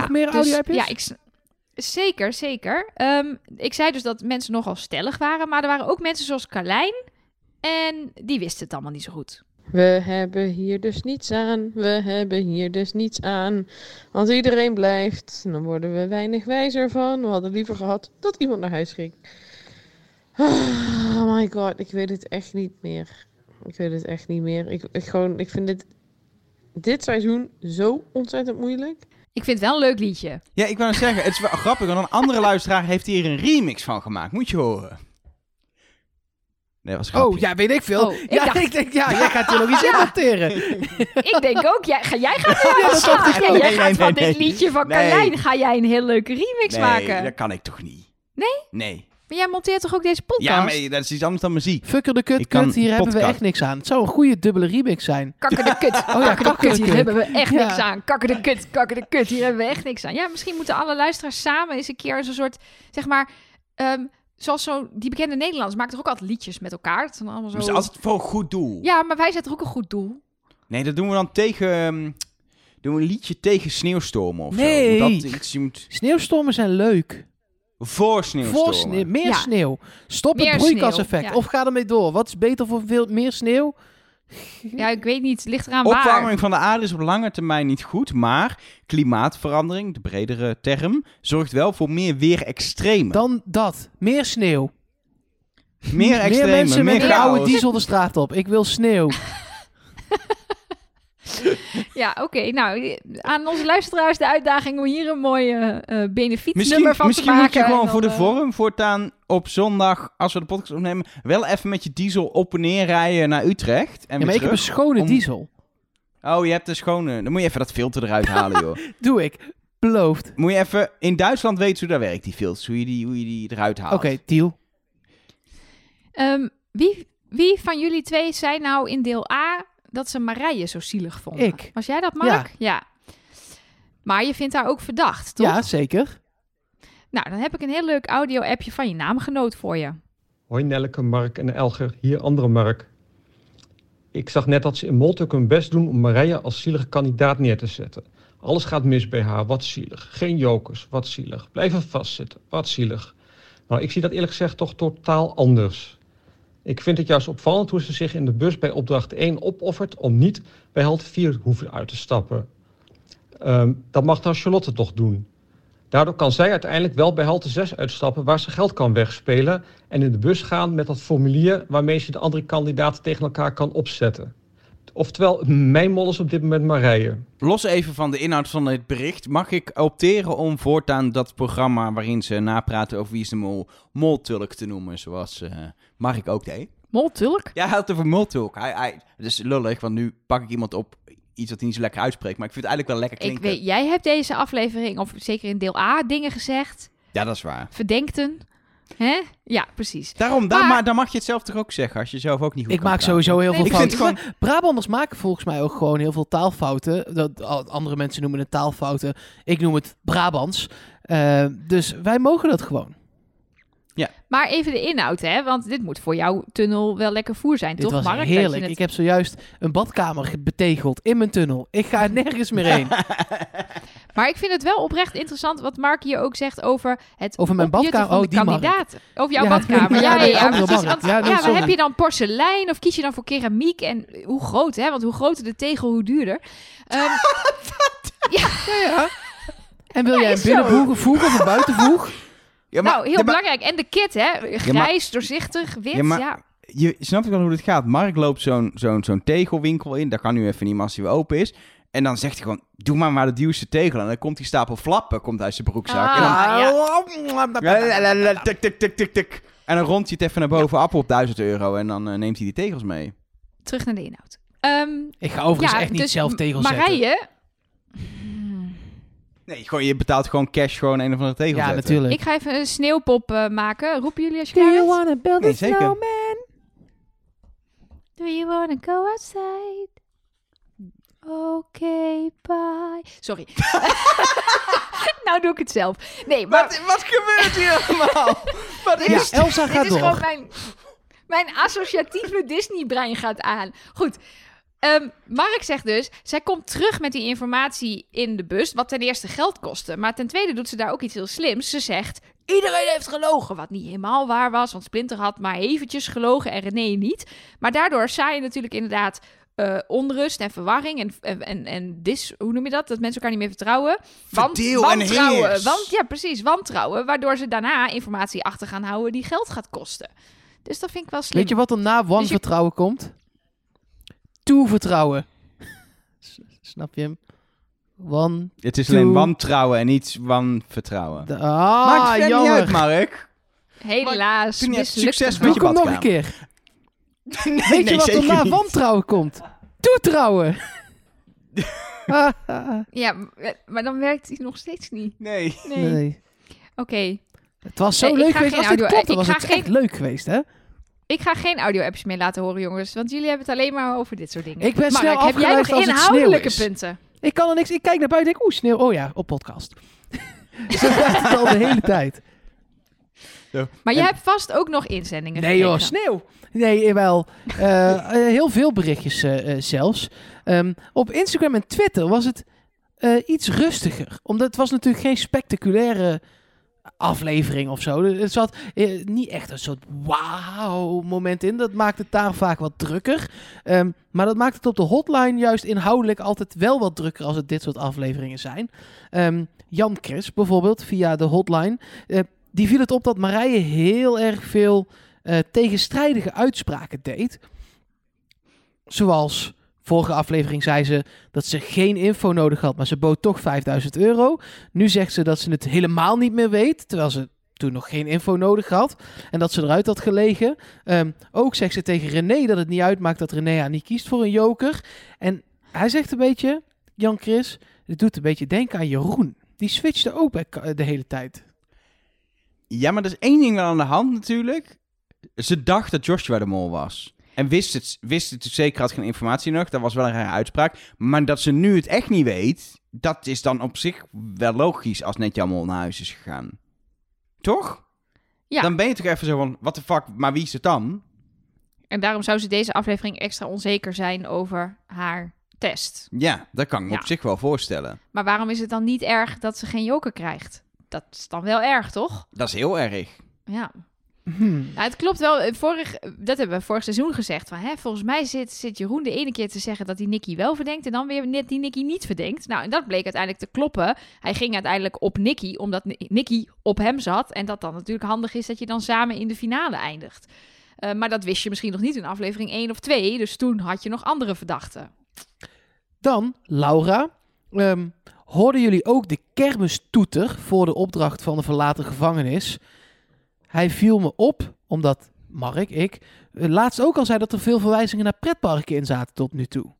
Nog meer dus- audio-appjes? Ja, ik... Zeker, zeker. Ehm, ik zei dus dat mensen nogal stellig waren... maar er waren ook mensen zoals Carlijn... en die wisten het allemaal niet zo goed. We hebben hier dus niets aan. We hebben hier dus niets aan. Als iedereen blijft, dan worden we weinig wijzer van. We hadden liever gehad dat iemand naar huis ging. Oh my god, ik weet het echt niet meer. Ik weet het echt niet meer. Ik, ik, gewoon, ik vind dit, dit seizoen zo ontzettend moeilijk. Ik vind het wel een leuk liedje. Ja, ik wou net zeggen, het is wel grappig, want een andere luisteraar heeft hier een remix van gemaakt. Moet je horen. Nee, dat was Oh, grapje. ja, weet ik veel. Oh, ik ja, dacht- *laughs* ik denk, ja, jij gaat hier nog iets *laughs* in monteren. *laughs* Ik denk ook, jij, ga, jij gaat Ja, dat Ja, ook. jij Nee, gaat nee, van nee, dit nee. liedje van Nee. Carlijn, ga jij een heel leuke remix nee, maken. dat kan ik toch niet? Nee? Nee. Maar jij monteert toch ook deze podcast? Ja, maar dat is iets anders dan muziek. Fucker de kut, Ik kan kut, hier hebben we echt niks aan. Het zou een goede dubbele remix zijn. Kakker de kut. *laughs* ja, kakker de kut. Hier hebben we echt Ja. niks aan. Kakker de kut, kakker de kut. Hier hebben we echt niks aan. Ja, misschien moeten alle luisteraars samen eens een keer zo'n soort, zeg maar, ehm, zoals zo, die bekende Nederlanders maken toch ook altijd liedjes met elkaar. Het zijn allemaal zo... Dus als het voor een goed doel. Ja, maar wij zetten ook een goed doel. Nee, dat doen we dan tegen... ehm, doen we een liedje tegen sneeuwstormen of Nee. zo. Dat iets, je moet Sneeuwstormen zijn leuk. Voor sneeuwstormen. Voor sneeuw, meer Ja. sneeuw. Stop Meer het broeikaseffect. ja. Of ga ermee door. Wat is beter voor veel meer sneeuw? Ja, ik weet niet. Het ligt eraan waar. Opwarming van de aarde is op lange termijn niet goed, maar klimaatverandering, de bredere term, zorgt wel voor meer weerextremen. Dan dat. Meer sneeuw. Meer meer extremen, mensen meer met diesel de straat op. Ik wil sneeuw. *laughs* *laughs* Ja, oké. Nou, aan onze luisteraars de uitdaging om hier een mooi eh eh benefietnummer Misschien, van misschien te maken. moet je gewoon voor de eh, vorm voortaan op zondag, als we de podcast opnemen, wel even met je diesel op en neer rijden naar Utrecht. En Ja, maar weer ik heb een schone om- diesel. Oh, je hebt een schone. Dan moet je even dat filter eruit halen, joh. *laughs* Doe ik. Beloofd. Moet je even... In Duitsland weten ze hoe dat werkt, die filters. Hoe je die, hoe je die eruit haalt. Oké, deal. ehm, wie, wie van jullie twee zei nou in deel A dat ze Marije zo zielig vonden? Ik. Was jij dat, Mark? Ja. Maar je vindt haar ook verdacht, toch? Ja, zeker. Nou, dan heb ik een heel leuk audio-appje van je naamgenoot voor je. Hoi Nelleke, Mark en Elger, hier andere Mark. Ik zag net dat ze in Moltuk hun best doen om Marije als zielige kandidaat neer te zetten. Alles gaat mis bij haar, wat zielig. Geen jokers, wat zielig. Blijven vastzitten, wat zielig. Nou, ik zie dat eerlijk gezegd toch totaal anders. Ik vind het juist opvallend hoe ze zich in de bus bij opdracht 1 opoffert om niet bij halte 4 hoeven uit te stappen. Ehm, dat mag dan Charlotte toch doen. Daardoor kan zij uiteindelijk wel bij halte 6 uitstappen waar ze geld kan wegspelen en in de bus gaan met dat formulier waarmee ze de andere kandidaten tegen elkaar kan opzetten. Oftewel, mijn mol is op dit moment Marije. Los even van de inhoud van het bericht. Mag ik opteren om voortaan dat programma waarin ze napraten over wie is de mol, Moltulk te noemen, zoals eh Mark ook deed? Moltulk? Ja, hij had het over Moltulk. Hij, hij, het is lullig, want nu pak ik iemand op iets dat hij niet zo lekker uitspreekt, maar ik vind het eigenlijk wel lekker Ik klinken. weet, jij hebt deze aflevering, of zeker in deel A, dingen gezegd. Ja, dat is waar. Verdenkten. Hè? Ja, precies. Daarom, daar, Maar- maar, dan mag je het zelf toch ook zeggen, als je zelf ook niet goed Ik kan maak praten. sowieso heel veel Nee, ik vind fouten. het Brabanders maken volgens mij ook gewoon heel veel taalfouten. Dat, andere mensen noemen het taalfouten. Ik noem het Brabants. Eh, dus wij mogen dat gewoon. Maar even de inhoud, hè? Want dit moet voor jouw tunnel wel lekker voer zijn, Dit toch, was Mark? Heerlijk. het- Ik heb zojuist een badkamer betegeld in mijn tunnel. Ik ga nergens meer heen. *laughs* Maar ik vind het wel oprecht interessant wat Mark hier ook zegt over het Over mijn badkamer? van Oh, die Mark. kandidaten. Over jouw Ja, *laughs* badkamer. ja, Ja, ja, ja, andere precies. Mark. Want, Ja, nee, ja, maar sorry. heb je dan porselein of kies je dan voor keramiek? En hoe groot, hè? Want hoe groter de tegel, hoe duurder. Ehm, *laughs* Ja, ja. En wil Ja, jij een binnenvoeg voeg of een buitenvoeg? Ja, nou, heel belangrijk. En de kit, hè? Grijs, doorzichtig, wit. Ja, Ja, je snapt wel hoe dit gaat. Mark loopt zo'n zo'n zo'n tegelwinkel in. Dat kan nu even niet, als hij weer open is. En dan zegt hij gewoon, doe maar maar de duurste tegel. En dan komt die stapel flappen komt uit zijn broekzak. en dan, Ah, ja. tik, tik, tik, tik, tik. En dan rondt hij het even naar boven af op 1000 euro. En dan neemt hij die tegels mee. Terug naar de inhoud. Ik ga overigens ja, echt niet dus zelf tegels zetten. Nee, gewoon, je betaalt gewoon cash gewoon een of andere tegel Ja, zetten. natuurlijk. ik ga even een sneeuwpop eh, maken. Roepen jullie als je klaar bent? wanna build Nee, zeker. Do you wanna go outside? Oké, bye. Sorry. *laughs* *laughs* nou doe ik het zelf. Nee, maar Wat, wat gebeurt hier allemaal? *laughs* Wat Ja, is, Elsa dit gaat is door. gewoon mijn, mijn associatieve Disney-brein gaat aan. Goed. Ehm, Mark zegt dus, zij komt terug met die informatie in de bus, wat ten eerste geld kostte. Maar ten tweede doet ze daar ook iets heel slims. Ze zegt, iedereen heeft gelogen, wat niet helemaal waar was, want Splinter had maar eventjes gelogen en René niet. Maar daardoor saai je natuurlijk inderdaad eh, onrust en verwarring en, en, en, en dis, hoe noem je dat? Dat mensen elkaar niet meer vertrouwen. Want, Verdeel en wantrouwen. heers. Want, ja, precies, wantrouwen. Waardoor ze daarna informatie achter gaan houden die geld gaat kosten. Dus dat vind ik wel slim. Weet je wat er na wanvertrouwen komt? Toevertrouwen. *laughs* Snap je hem? Wan... Het is alleen wantrouwen en niet wanvertrouwen. de- Maakt Ah, het verder niet jammer. uit, Mark. Helaas, uit. mislukt Succes het met Doe je hem nog een keer. *laughs* nee, Weet je wat er zeker na niet. wantrouwen komt? Toetrouwen. Ah, ah, ah. Ja, eh, maar dan werkt hij nog steeds niet. Nee. Nee. nee. Oké. Het was zo Nee, ik leuk ga geweest. geen Als dit audio- klopt, dan ik was ga het geen- echt leuk geweest, hè? Ik ga geen audio-appjes meer laten horen, jongens. Want jullie hebben het alleen maar over dit soort dingen. Ik ben Mark, snel heb jij nog als het inhoudelijke punten? Ik kan er niks... Ik kijk naar buiten en denk, oeh, sneeuw. Oh ja, op podcast. *laughs* Zo gaat het al de hele tijd. Maar je En- hebt vast ook nog inzendingen Nee joh, sneeuw. Nee, wel. Eh, eh, heel veel berichtjes eh, eh, zelfs. Ehm, op Instagram en Twitter was het eh, iets rustiger. Omdat het was natuurlijk geen spectaculaire aflevering of zo. Er zat eh, niet echt een soort wauw moment in. Dat maakt het daar vaak wat drukker. Ehm, maar dat maakt het op de hotline juist inhoudelijk altijd wel wat drukker als het dit soort afleveringen zijn. Ehm, Jan Chris bijvoorbeeld, via de hotline. eh, die viel het op dat Marije heel erg veel eh, tegenstrijdige uitspraken deed. Zoals vorige aflevering zei ze dat ze geen info nodig had, maar ze bood toch 5000 euro. Nu zegt ze dat ze het helemaal niet meer weet, terwijl ze toen nog geen info nodig had en dat ze eruit had gelegen. Ehm, ook zegt ze tegen René dat het niet uitmaakt dat René haar niet kiest voor een joker. En hij zegt een beetje, Jan Chris, het doet een beetje denken aan Jeroen. Die switchte ook de hele tijd. Ja, maar er is één ding wel aan de hand natuurlijk. Ze dacht dat Joshua de mol was. En wist het, wist het zeker, had geen informatie nog. Dat was wel een rare uitspraak. Maar dat ze nu het echt niet weet, dat is dan op zich wel logisch als net mol naar huis is gegaan. Toch? Ja. Dan ben je toch even zo van, what the fuck, maar wie is het dan? En daarom zou ze deze aflevering extra onzeker zijn over haar test. Ja, dat kan ik me Ja. op zich wel voorstellen. Maar waarom is het dan niet erg dat ze geen joker krijgt? Dat is dan wel erg, toch? Dat is heel erg. Ja. Hmm. Nou, het klopt wel. Eh, Vorig, dat hebben we vorig seizoen gezegd. Van, hè, volgens mij zit, zit Jeroen de ene keer te zeggen dat hij Nicky wel verdenkt. En dan weer net die Nicky niet verdenkt. Nou, en dat bleek uiteindelijk te kloppen. Hij ging uiteindelijk op Nicky, omdat Ni- Nicky op hem zat. En dat dan natuurlijk handig is dat je dan samen in de finale eindigt. Eh, maar dat wist je misschien nog niet in aflevering 1 of 2. Dus toen had je nog andere verdachten. Dan, Laura. Ehm, hoorden jullie ook de kermistoeter voor de opdracht van de verlaten gevangenis? Hij viel me op, omdat Mark, ik, eh, laatst ook al zei dat er veel verwijzingen naar pretparken in zaten tot nu toe.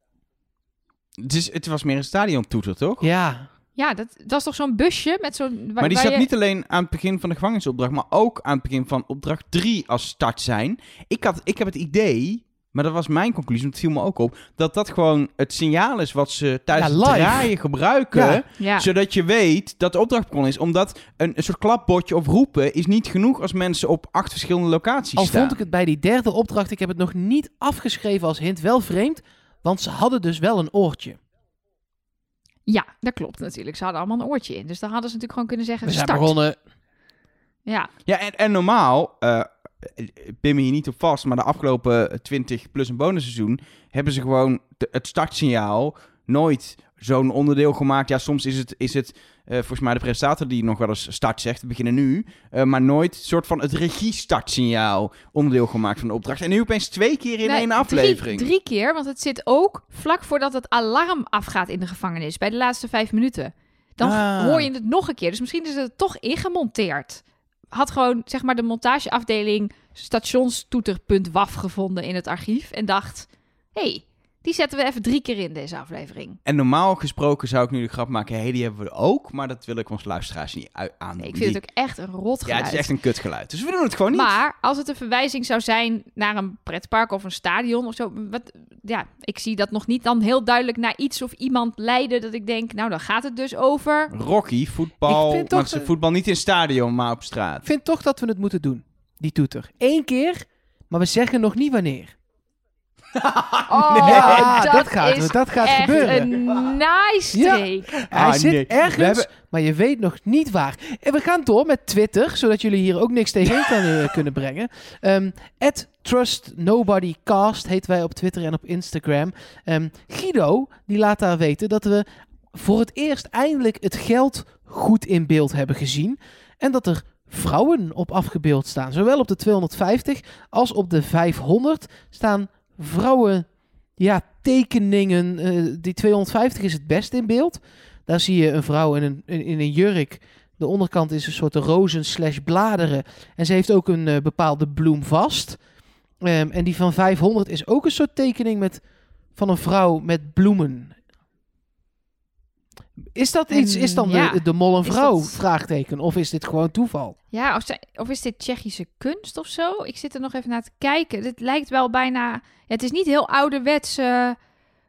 Het, is, het was meer een stadiontoeter, toch? Ja, Ja, dat, dat was toch zo'n busje met zo'n... Maar die zat je- niet alleen aan het begin van de gevangenisopdracht, maar ook aan het begin van opdracht 3 als start zijn. Ik, had, ik heb het idee, maar dat was mijn conclusie, want het viel me ook op, dat dat gewoon het signaal is wat ze tijdens Ja, het live. draaien gebruiken. Ja. Ja. Zodat je weet dat de opdracht begonnen is. Omdat een, een soort klapbordje of roepen is niet genoeg als mensen op acht verschillende locaties al staan. vond ik het bij die derde opdracht, ik heb het nog niet afgeschreven als hint, wel vreemd, want ze hadden dus wel een oortje. ja, dat klopt natuurlijk. Ze hadden allemaal een oortje in. Dus dan hadden ze natuurlijk gewoon kunnen zeggen We zijn start. begonnen. Ja, Ja, en, en normaal, eh pin me hier niet op vast, maar de afgelopen 20 plus een bonusseizoen hebben ze gewoon de- het startsignaal nooit zo'n onderdeel gemaakt. Ja, soms is het, is het eh, volgens mij de presentator die nog wel eens start zegt. We beginnen nu. Eh, maar nooit soort van het regie-startsignaal onderdeel gemaakt van de opdracht. En nu opeens twee keer in Nee, één aflevering. Drie, drie keer, want het zit ook vlak voordat het alarm afgaat in de gevangenis. Bij de laatste vijf minuten. Dan Ah. hoor je het nog een keer. Dus misschien is het toch ingemonteerd. Had gewoon, zeg maar, de montageafdeling stationstoeter.waf gevonden in het archief. En dacht, hey, die zetten we even drie keer in deze aflevering. En normaal gesproken zou ik nu de grap maken, hé, hey, die hebben we ook. Maar dat wil ik ons luisteraars niet aandoen. Nee, ik vind Die- het ook echt een rot Ja, geluid. het is echt een kutgeluid. Dus we doen het gewoon niet. Maar als het een verwijzing zou zijn naar een pretpark of een stadion of zo, wat, ja, ik zie dat nog niet dan heel duidelijk naar iets of iemand leiden dat ik denk, nou dan gaat het dus over. Rocky, voetbal. Ik vind toch, maar ze voetbal niet in stadion, maar op straat. Ik vind toch dat we het moeten doen, die toeter. Eén keer, maar we zeggen nog niet wanneer. Oh, ja, dat, dat gaat, is dat gaat echt gebeuren. een nice Ja. streek. Hij Ah, zit nee. Ergens, hebben- maar je weet nog niet waar. En we gaan door met Twitter, zodat jullie hier ook niks tegenin kan, *laughs* eh, kunnen brengen. Ehm at TrustNobodyCast heten wij op Twitter en op Instagram. Ehm, Guido, die laat daar weten dat we voor het eerst eindelijk het geld goed in beeld hebben gezien. En dat er vrouwen op afgebeeld staan. Zowel op de 250 als op de 500 staan vrouwen, ja, tekeningen. Eh, die 250 is het best in beeld. Daar zie je een vrouw in een, in, een jurk. De onderkant is een soort rozen slash bladeren. En ze heeft ook een eh, bepaalde bloem vast. Ehm, en die van 500 is ook een soort tekening met, van een vrouw met bloemen. Is dat iets? Is dan ja, de, de mol een vrouw? dat- Vraagteken. Of is dit gewoon toeval? Ja, of, zij- of is dit Tsjechische kunst of zo? Ik zit er nog even naar te kijken. Dit lijkt wel bijna... Ja, het is niet heel ouderwets... eh,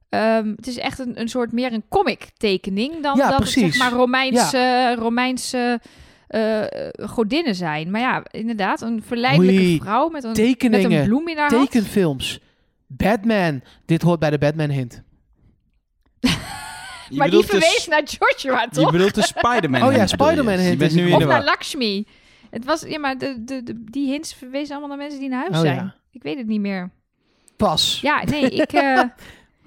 ehm, het is echt een, een soort meer een comic tekening dan Ja, dat precies. het zeg maar Romeinse, Romeinse eh, godinnen zijn. Maar ja, inderdaad, een verleidelijke Oei, vrouw met een, met een bloem in haar hand. Tekenfilms. Batman. Dit hoort bij de Batman hint. Je Maar die bedoelt de verwees naar Joshua, Je toch? bedoelt de Spider-Man. *laughs* Oh ja, hint, je. Spider-Man Je hint bent is nu in Of de naar. Lakshmi. Het was, ja, maar de, de, de, die hints verwezen allemaal naar mensen die naar huis Oh, zijn. ja. Ik weet het niet meer. Pas. Ja, nee, ik... *laughs* eh,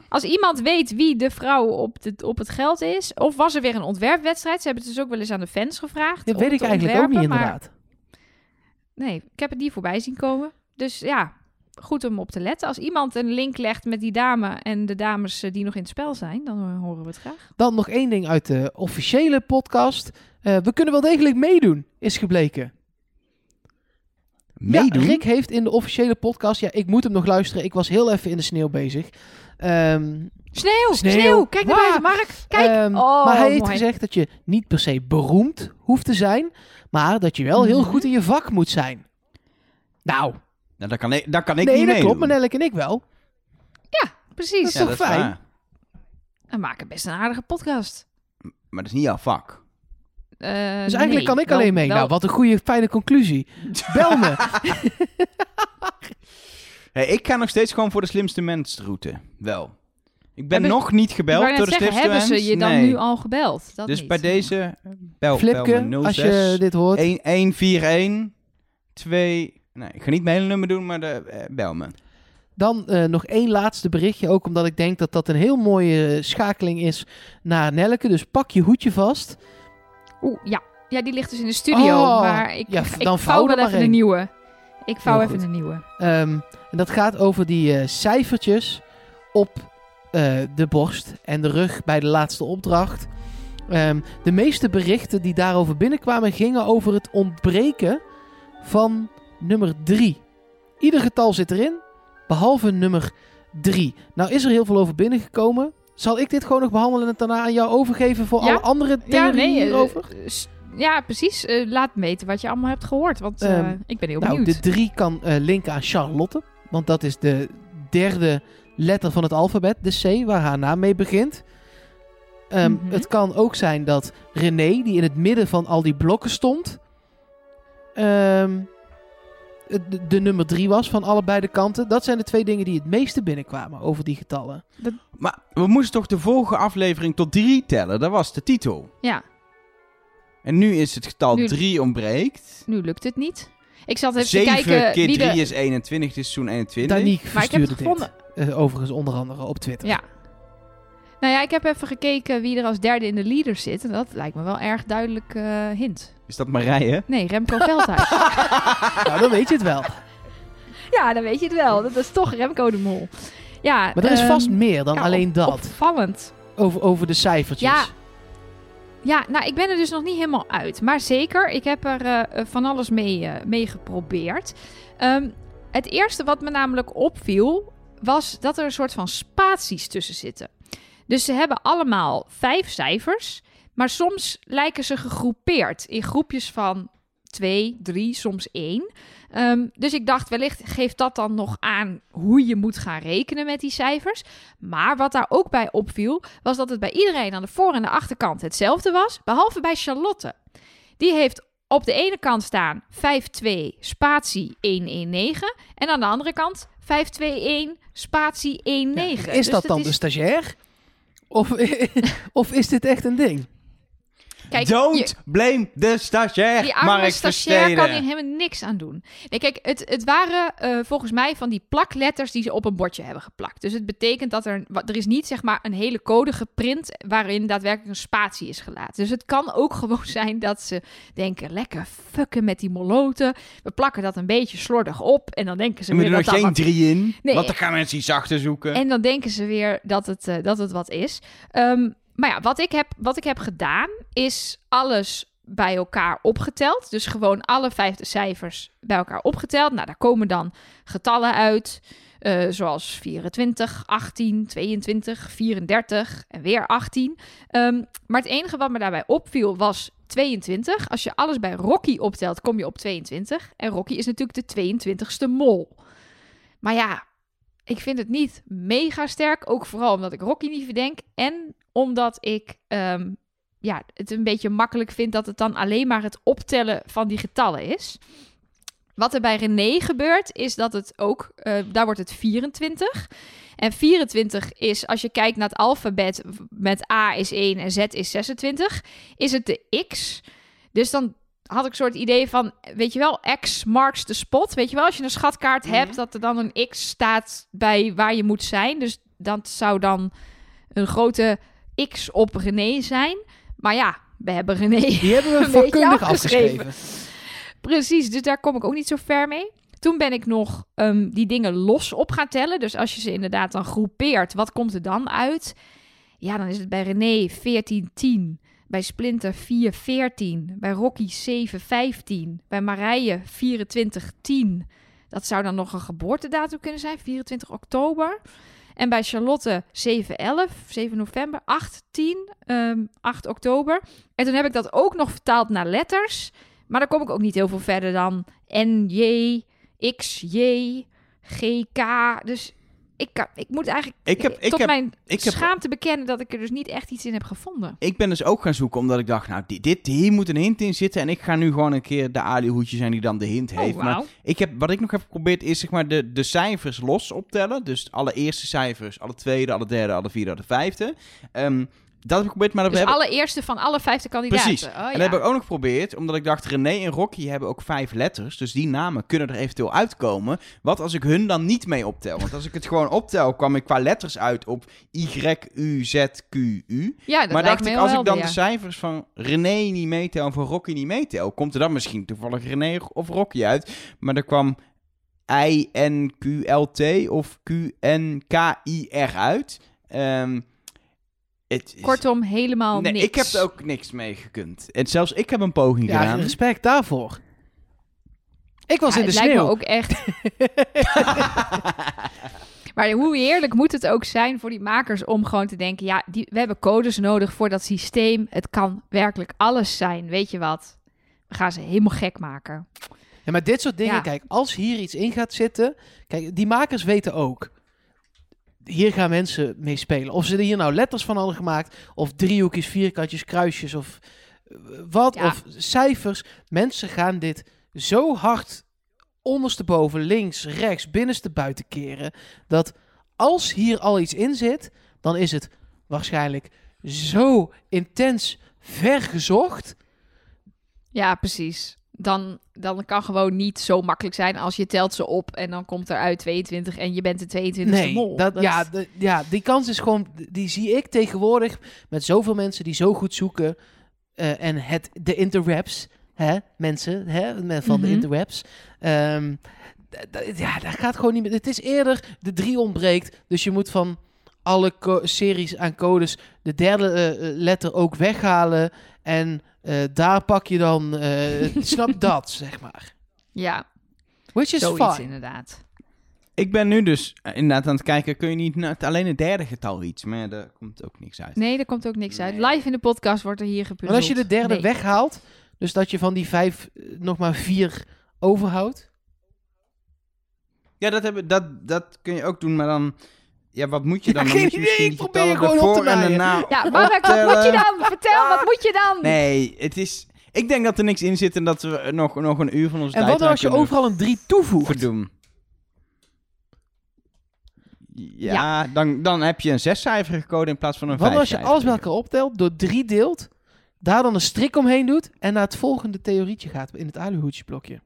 als iemand weet wie de vrouw op, de, op het geld is... Of was er weer een ontwerpwedstrijd? Ze hebben het dus ook wel eens aan de fans gevraagd. Dat weet ik eigenlijk ook niet maar inderdaad. Nee, ik heb het niet voorbij zien komen. Dus ja, goed om op te letten. Als iemand een link legt met die dame... en de dames eh, die nog in het spel zijn... dan eh, horen we het graag. Dan nog één ding uit de officiële podcast. Eh, we kunnen wel degelijk meedoen, is gebleken. Meedoen? Ja, Rick heeft in de officiële podcast... Ja, ik moet hem nog luisteren. Ik was heel even in de sneeuw bezig. Ehm, Sneeuw, Sneeuw. sneeuw. Kijk naar buiten, Mark. Kijk. ehm, oh, maar hij heeft mooi. gezegd dat je niet per se beroemd hoeft te zijn... maar dat je wel heel Mhm. goed in je vak moet zijn. Nou, Nou, daar kan ik, daar kan ik nee, niet dat mee klopt. Maar Nelleke en ik wel. Precies. Dat is toch fijn? We maken best een aardige podcast. Maar dat is niet jouw vak. Eh, Dus eigenlijk nee, kan ik alleen mee. Nou, wat een goede, fijne conclusie. *laughs* Bel me. *laughs* Hey, ik ga nog steeds gewoon voor de slimste mensroute. Wel. Ik ben Hebben- nog niet Ik gebeld door de slimste hebben mens. ze je dan Nee. nu al gebeld? Dat dus niet. bij deze, bel, bel Flipke, me als 06 je dit hoort. 1141 2... Nee, ik ga niet mijn hele nummer doen, maar de, eh, bel me. Dan eh, nog één laatste berichtje. Ook omdat ik denk dat dat een heel mooie eh, schakeling is naar Nelleke. Dus pak je hoedje vast. Oeh, ja. Ja, die ligt dus in de studio. Oh, maar ik, ja, ik dan vouw vouw wel maar even een nieuwe. Ik vouw Heel even een nieuwe. Ehm, en dat gaat over die eh, cijfertjes op eh, de borst en de rug bij de laatste opdracht. Ehm, de meeste berichten die daarover binnenkwamen gingen over het ontbreken van nummer 3. Ieder getal zit erin, behalve nummer 3. Nou is er heel veel over binnengekomen. Zal ik dit gewoon nog behandelen en het daarna aan jou overgeven voor Ja. alle andere Ja, theorieën nee. eh, hierover? eh, ja, precies. Eh, laat weten wat je allemaal hebt gehoord. Want eh, Ehm, ik ben heel Nou, benieuwd. de 3 kan linken aan Charlotte. Want dat is de derde letter van het alfabet, de C, waar haar naam mee begint. Ehm, Mhm. Het kan ook zijn dat René, die in het midden van al die blokken stond, ehm, de, de nummer 3 was van allebei de kanten. Dat zijn de twee dingen die het meeste binnenkwamen over die getallen. Maar we moesten toch de vorige aflevering tot drie tellen? Dat was de titel. Ja, En nu is het getal Nu- 3 ontbreekt. nu lukt het niet. Ik zat even te 7 kijken keer wie 3 de... is 21, het is seizoen 21. Danique Maar ik heb het dit. gevonden. Eh, overigens onder andere op Twitter. Ja. Nou ja, ik heb even gekeken wie er als derde in de leader zit. En dat lijkt me wel erg duidelijk eh, hint. Is dat Marije? Nee, Remco Veldhuis. *laughs* nou, dan weet je het wel. ja, dan weet je het wel. Dat is toch Remco de Mol. Ja, Maar er is ehm, vast meer dan ja, alleen op- dat. Opvallend. Over, over de cijfertjes. Ja. Ja, nou, ik ben er dus nog niet helemaal uit. Maar zeker, ik heb er eh, eh, van alles mee, eh, mee geprobeerd. Ehm, het eerste wat me namelijk opviel, was dat er een soort van spaties tussen zitten. Dus ze hebben allemaal vijf cijfers, maar soms lijken ze gegroepeerd in groepjes van twee, drie, soms één. Ehm, dus ik dacht, wellicht geeft dat dan nog aan hoe je moet gaan rekenen met die cijfers. Maar wat daar ook bij opviel, was dat het bij iedereen aan de voor- en de achterkant hetzelfde was, behalve bij Charlotte. Die heeft op de ene kant staan 52 spatie 119 en aan de andere kant 521 spatie 19. Is Dus dat dan is- de stagiair? Of, *laughs* of is dit echt een ding? Kijk, Don't je- blame de stagiair, Die arme stagiair kan hier helemaal niks aan doen. Nee, kijk, het, het waren eh, volgens mij van die plakletters die ze op een bordje hebben geplakt. Dus het betekent dat er, er is niet zeg maar een hele code geprint waarin daadwerkelijk een spatie is gelaten. Dus het kan ook *laughs* gewoon zijn dat ze denken, lekker fucken met die moloten. We plakken dat een beetje slordig op en dan denken ze Er moeten weer er dat nog dat geen wat- drie in, Nee. want dan gaan mensen iets achter zoeken. en dan denken ze weer dat het, eh, dat het wat is. Ehm, maar ja, wat ik, heb, wat ik heb gedaan is alles bij elkaar opgeteld. Dus gewoon alle vijfde cijfers bij elkaar opgeteld. Nou, daar komen dan getallen uit. eh, zoals 24, 18, 22, 34 en weer 18. Ehm, maar het enige wat me daarbij opviel was 22. Als je alles bij Rocky optelt, kom je op 22. En Rocky is natuurlijk de 22ste mol. Maar ja, ik vind het niet mega sterk. Ook vooral omdat ik Rocky niet verdenk. En omdat ik ehm, ja, het een beetje makkelijk vind dat het dan alleen maar het optellen van die getallen is. Wat er bij René gebeurt, is dat het ook, eh, daar wordt het 24. En 24 is, als je kijkt naar het alfabet, met A is 1 en Z is 26, is het de X. Dus dan had ik een soort idee van, weet je wel, X marks the spot. Weet je wel, als je een schatkaart Mhm. hebt, dat er dan een X staat bij waar je moet zijn. Dus dat zou dan een grote X op René zijn. Maar ja, we hebben René Die hebben we vakkundig afgeschreven. afgeschreven. Precies, dus daar kom ik ook niet zo ver mee. Toen ben ik nog ehm, die dingen los op gaan tellen. Dus als je ze inderdaad dan groepeert, wat komt er dan uit? Ja, dan is het bij René 1410, bij Splinter 414, bij Rocky 715, bij Marije 2410. Dat zou dan nog een geboortedatum kunnen zijn, 24 oktober. En bij Charlotte 711, 7 november, 810, ehm 8 oktober. En toen heb ik dat ook nog vertaald naar letters. Maar dan kom ik ook niet heel veel verder dan NJ, XJ, GK. Dus ik, kan, ik moet eigenlijk Ik heb- ik tot heb- mijn ik heb- schaamte bekennen dat ik er dus niet echt iets in heb gevonden. Ik ben dus ook gaan zoeken, omdat ik dacht, nou, dit, dit, hier moet een hint in zitten. En ik ga nu gewoon een keer de alihoedje zijn die dan de hint heeft. oh, Maar ik heb, wat ik nog heb geprobeerd is zeg maar de, de cijfers los optellen. Dus alle eerste cijfers, alle tweede, alle derde, alle vierde, alle vijfde. Ehm, dat heb ik geprobeerd, maar dat Dus we hebben... allereerste van alle vijfde kandidaten. Precies. Oh, En dat heb ik ook nog geprobeerd, omdat ik dacht, René en Rocky hebben ook vijf letters. Dus die namen kunnen er eventueel uitkomen. Wat als ik hun dan niet mee optel? Want als ik het gewoon optel, kwam ik qua letters uit op Y, U, Z, Q, U. Ja, dat maar dacht ik, als ik dan de cijfers van René niet meetel en van Rocky niet meetel, komt er dan misschien toevallig René of Rocky uit. Maar er kwam I, N, Q, L, T of Q, N, K, I, R uit. Ehm, het is- Kortom, helemaal nee, niks. ik heb er ook niks mee gekund. En zelfs ik heb een poging Ja, gedaan. respect daarvoor. Ik was Ja, in de het lijkt me sneeuw. ook echt. *laughs* maar hoe heerlijk moet het ook zijn voor die makers om gewoon te denken: ja, die, we hebben codes nodig voor dat systeem. Het kan werkelijk alles zijn. Weet je wat? We gaan ze helemaal gek maken. Ja, maar dit soort dingen, Ja. kijk, als hier iets in gaat zitten... Kijk, die makers weten ook... Hier gaan mensen mee spelen. Of ze er hier nou letters van hadden gemaakt... of driehoekjes, vierkantjes, kruisjes of eh, wat. Ja. Of cijfers. Mensen gaan dit zo hard ondersteboven, links, rechts, binnenste buiten keren... dat als hier al iets in zit... dan is het waarschijnlijk zo intens vergezocht... Ja, precies. Dan, dan kan gewoon niet zo makkelijk zijn als je telt ze op en dan komt er uit 22 en je bent de 22 e Nee, mol. dat, Ja, de- ja, die kans is gewoon, die zie ik tegenwoordig met zoveel mensen die zo goed zoeken eh, en het, de interwebs, hè, mensen, hè, met- van de Mhm. interwebs. Ehm, ja, dat gaat gewoon niet meer. Het is eerder, de drie ontbreekt, dus je moet van alle series aan codes de derde eh, eh, letter ook weghalen en daar pak je dan, eh, *laughs* snap dat, zeg maar. ja, Which is zoiets fine. inderdaad. Ik ben nu dus eh, inderdaad aan het kijken, kun je niet alleen het derde getal iets, maar daar komt ook niks uit. Nee, er komt ook niks uit. Live in de podcast wordt er hier gepuzzeld. Maar als je de derde Nee. weghaalt, dus dat je van die vijf eh, nog maar vier overhoudt. Ja, dat, hebben, dat, dat kun je ook doen, maar dan... Ja, wat moet je dan? Ja, dan moet je misschien ik probeer gewoon op te en daarna Ja, Mark, wat moet je dan? Vertel, wat moet je dan? Nee, het is... Ik denk dat er niks in zit en dat we nog, nog een uur van onze En tijd wat nou als je overal een drie toevoegt? verdoen. Ja, Dan, dan heb je een zescijferige code in plaats van een Wat nou als je alles bij elkaar optelt, door drie deelt, daar dan een strik omheen doet en naar het volgende theorietje gaat in het aluhoedje blokje.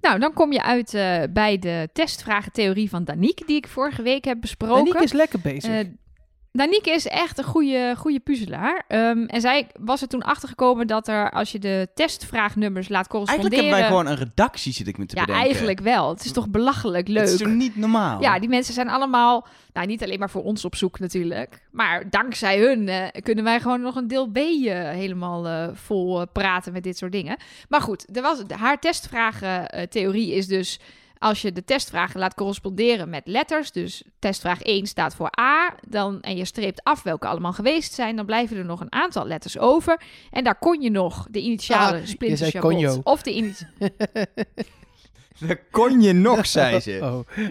Nou, dan kom je uit eh, bij de testvragentheorie van Danique, die ik vorige week heb besproken. Danique is lekker bezig. Eh, Danique is echt een goede, goede puzzelaar. Ehm, en zij was er toen achtergekomen dat er, als je de testvraagnummers laat Eigenlijk corresponderen... hebben wij gewoon een redactie, zit ik me te ja, bedenken. eigenlijk wel. Het is toch belachelijk leuk. Het is toch niet normaal? Ja, die mensen zijn allemaal, nou niet alleen maar voor ons op zoek natuurlijk, maar dankzij hun eh, kunnen wij gewoon nog een deel B eh, helemaal eh, vol praten met dit soort dingen. Maar goed, er was, haar testvragentheorie is dus als je de testvragen laat corresponderen met letters, dus testvraag 1 staat voor A, dan, en je streept af welke allemaal geweest zijn, dan blijven er nog een aantal letters over. En daar kon je nog de initialen Ah, Splinter of de initialen... *laughs* *laughs* Dat kon je nog, zei ze. Oh.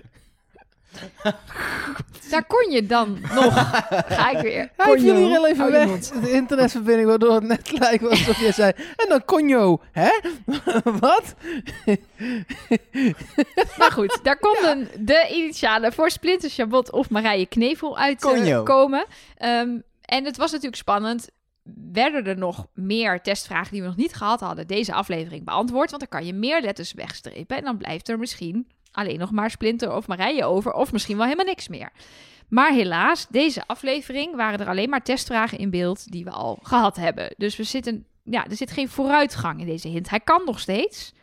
*laughs* Daar kon je dan nog. *laughs* Ga ik weer. Hij Conjo. viel hier heel even je weg, de internetverbinding, waardoor het net lijkt alsof je zei, en dan conjo, hè? *laughs* Wat? Maar goed, daar konden de initialen voor Splinter Chabot of Marije Knevel uitkomen. Ehm en het was natuurlijk spannend. Werden er nog meer testvragen die we nog niet gehad hadden, deze aflevering beantwoord? Want dan kan je meer letters wegstrepen en dan blijft er misschien alleen nog maar Splinter of Marije over, of misschien wel helemaal niks meer. Maar helaas, deze aflevering waren er alleen maar testvragen in beeld die we al gehad hebben. Dus we zitten, ja, er zit geen vooruitgang in deze hint. Hij kan nog steeds,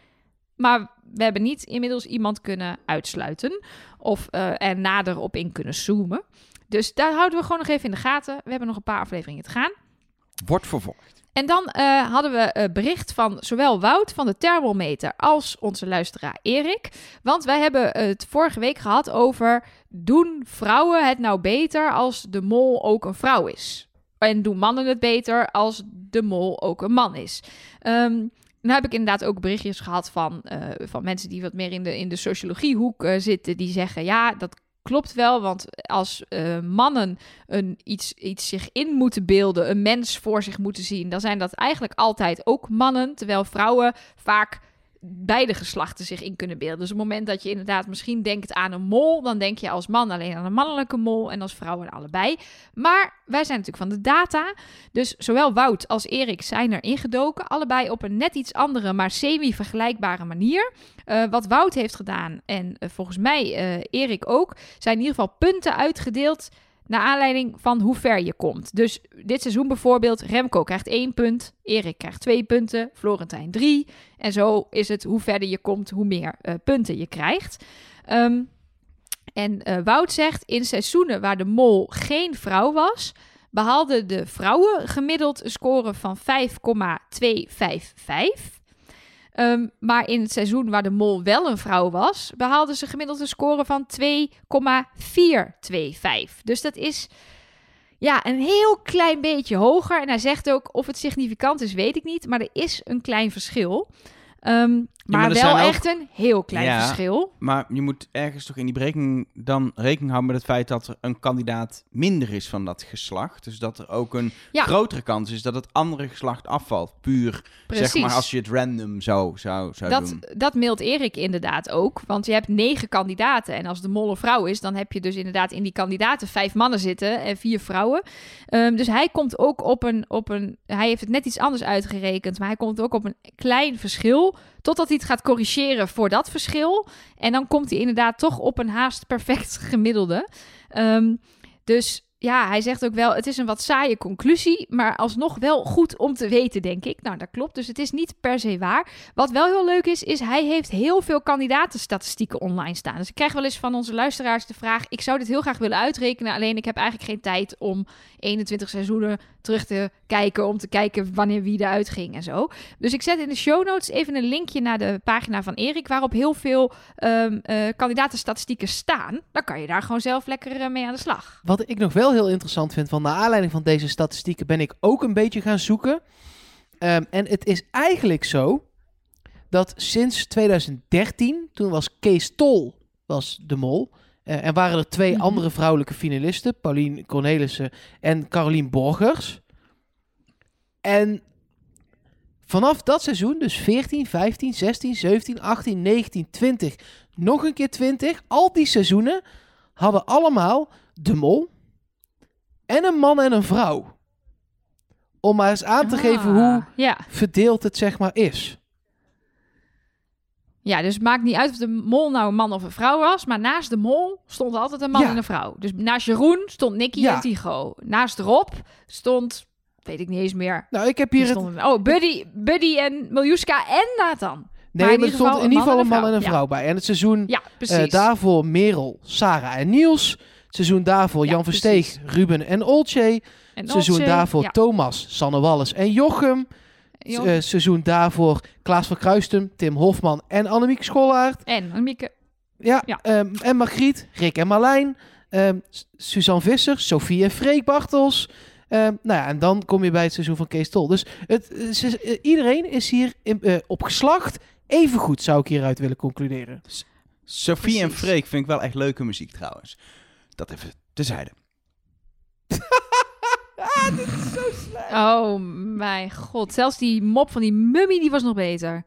maar we hebben niet inmiddels iemand kunnen uitsluiten of eh, er nader op in kunnen zoomen. Dus daar houden we gewoon nog even in de gaten. We hebben nog een paar afleveringen te gaan. Wordt vervolgd. En dan eh, hadden we eh, bericht van zowel Wout van de thermometer als onze luisteraar Erik. Want wij hebben het vorige week gehad over... doen vrouwen het nou beter als de mol ook een vrouw is? En doen mannen het beter als de mol ook een man is? Ehm nu heb ik inderdaad ook berichtjes gehad van, eh, van mensen die wat meer in de, in de sociologiehoek eh, zitten. Die zeggen, ja, dat klopt wel. Want als eh, mannen een, iets, iets zich in moeten beelden, een mens voor zich moeten zien, dan zijn dat eigenlijk altijd ook mannen. Terwijl vrouwen vaak beide geslachten zich in kunnen beelden. Dus op het moment dat je inderdaad misschien denkt aan een mol, dan denk je als man alleen aan een mannelijke mol en als vrouw aan allebei. Maar wij zijn natuurlijk van de data. Dus zowel Wout als Erik zijn er ingedoken. Allebei op een net iets andere, maar semi-vergelijkbare manier. Eh, wat Wout heeft gedaan, en eh, volgens mij eh, Erik ook, zijn in ieder geval punten uitgedeeld naar aanleiding van hoe ver je komt. Dus dit seizoen bijvoorbeeld, Remco krijgt één punt, Erik krijgt twee punten, Florentijn drie. En zo is het hoe verder je komt, hoe meer eh, punten je krijgt. Ehm, en eh, Wout zegt, in seizoenen waar de mol geen vrouw was, behaalden de vrouwen gemiddeld een score van 5,255. Ehm, maar in het seizoen waar de mol wel een vrouw was, behaalden ze gemiddeld een score van 2,425. Dus dat is ja, een heel klein beetje hoger. En hij zegt ook of het significant is, weet ik niet. Maar er is een klein verschil. Ehm, maar, maar wel ook- echt een heel klein Ja. verschil. Maar je moet ergens toch in die berekening dan rekening houden met het feit dat er een kandidaat minder is van dat geslacht. Dus dat er ook een Ja. grotere kans is dat het andere geslacht afvalt. Puur, Precies. zeg maar, als je het random zo zou, zou Dat, doen. dat mailt Erik inderdaad ook. Want je hebt negen kandidaten. En als de mol een vrouw is, dan heb je dus inderdaad in die kandidaten vijf mannen zitten en vier vrouwen. Ehm, dus hij komt ook op een, op een. Hij heeft het net iets anders uitgerekend. Maar hij komt ook op een klein verschil Totdat het gaat corrigeren voor dat verschil. En dan komt hij inderdaad toch op een haast perfect *laughs* gemiddelde. Ehm, dus ja, hij zegt ook wel, het is een wat saaie conclusie, maar alsnog wel goed om te weten, denk ik. Nou, dat klopt. Dus het is niet per se waar. Wat wel heel leuk is, is hij heeft heel veel kandidatenstatistieken online staan. Dus ik krijg wel eens van onze luisteraars de vraag, ik zou dit heel graag willen uitrekenen, alleen ik heb eigenlijk geen tijd om 21 seizoenen terug te kijken, om te kijken wanneer wie eruit ging en zo. Dus ik zet in de show notes even een linkje naar de pagina van Erik, waarop heel veel um, kandidatenstatistieken staan. Dan kan je daar gewoon zelf lekker eh, mee aan de slag. Wat ik nog wel heel interessant vind, van naar aanleiding van deze statistieken ben ik ook een beetje gaan zoeken. Um, en het is eigenlijk zo dat sinds 2013, toen was Kees Tol was de mol. Uh, en waren er twee Mhm. andere vrouwelijke finalisten, Paulien Cornelissen en Carolien Borgers. En vanaf dat seizoen, dus 14, 15, 16, 17, 18, 19, 20, nog een keer 20, al die seizoenen hadden allemaal de mol en een man en een vrouw. Om maar eens aan te geven Ah, hoe Ja. verdeeld het zeg maar is. ja, dus het maakt niet uit of de mol nou een man of een vrouw was. Maar naast de mol stond altijd een man Ja. en een vrouw. Dus naast Jeroen stond Nicky Ja. en Tycho. Naast Rob stond, weet ik niet eens meer. Nou, ik heb hier het... oh, Buddy, Buddy en Miljuska en Nathan. Nee, maar in maar er stond geval in ieder geval een man en en een vrouw. bij. En het seizoen Ja, eh, daarvoor Merel, Sarah en Niels. Het seizoen daarvoor Ja, Jan Versteeg. Ruben en Olcay. en seizoen daarvoor. Thomas, Sanne Wallis en Jochem. Eh, seizoen daarvoor Klaas van Kruistum, Tim Hofman en Annemiek Schollaert. en Annemieke. Ja, ehm, en Margriet, Rick en Marlijn. ehm, Suzanne Visser, Sofie en Freek Bartels. Ehm, nou ja, en dan kom je bij het seizoen van Kees Tol. Dus het, eh, ze- eh, iedereen is hier in, eh, op geslacht even goed, zou ik hieruit willen concluderen. Sophie en. Freek vind ik wel echt leuke muziek trouwens. Dat even tezijde. *laughs* Oh mijn god. Zelfs die mop van die mummy, die was nog beter.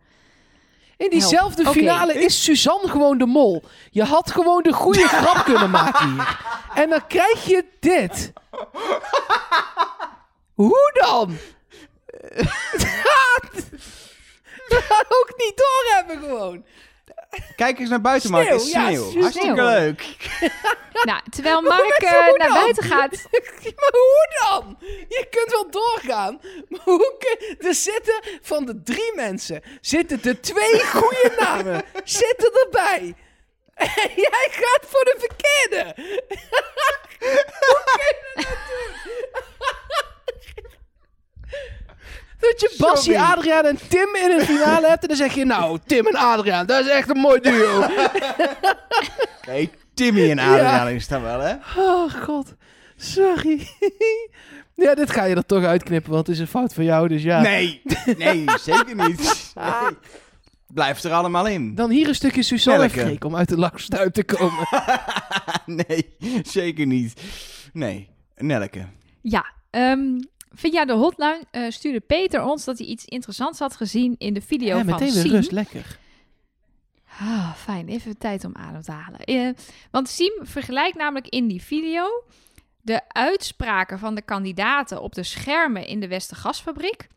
In diezelfde Help. Finale is Suzanne gewoon de mol. Je had gewoon de goede grap *laughs* kunnen maken hier. En dan krijg je dit. Hoe dan? *laughs* We gaan ook niet doorhebben gewoon. Kijk eens naar buiten, Mark. Sneeuw, Is ja, sneeuw. sneeuw. Hartstikke leuk. *laughs* Nou, terwijl Mark eh, naar dan? buiten gaat. *laughs* Maar hoe dan? Je kunt wel doorgaan. Maar hoe kun... Er zitten van de drie mensen... zitten de twee goede namen zitten erbij. En jij gaat voor de verkeerde. hoe kun je dat nou doen? Dat je Bassie, Sorry. Adriaan en Tim in een finale hebt... en dan zeg je... nou, Tim en Adriaan, dat is echt een mooi duo. *laughs* Kijk, Timmy en Adriaan is daar wel, hè? Oh, god. Sorry. *laughs* ja, dit ga je er toch uitknippen, want het is een fout van jou, dus ja. Nee, nee, zeker niet. Nee. Blijft er allemaal in. Dan hier een stukje Suzanne en Nelke. Freek om uit de lachstuip te komen. *laughs* nee, zeker niet. Nee, Nelke. Ja, ehm, via de hotline eh, stuurde Peter ons dat hij iets interessants had gezien in de video ja, van meteen weer Siem. rust, lekker. Ah, fijn, even tijd om adem te halen. Eh, want Siem vergelijkt namelijk in die video de uitspraken van de kandidaten op de schermen in de Westergasfabriek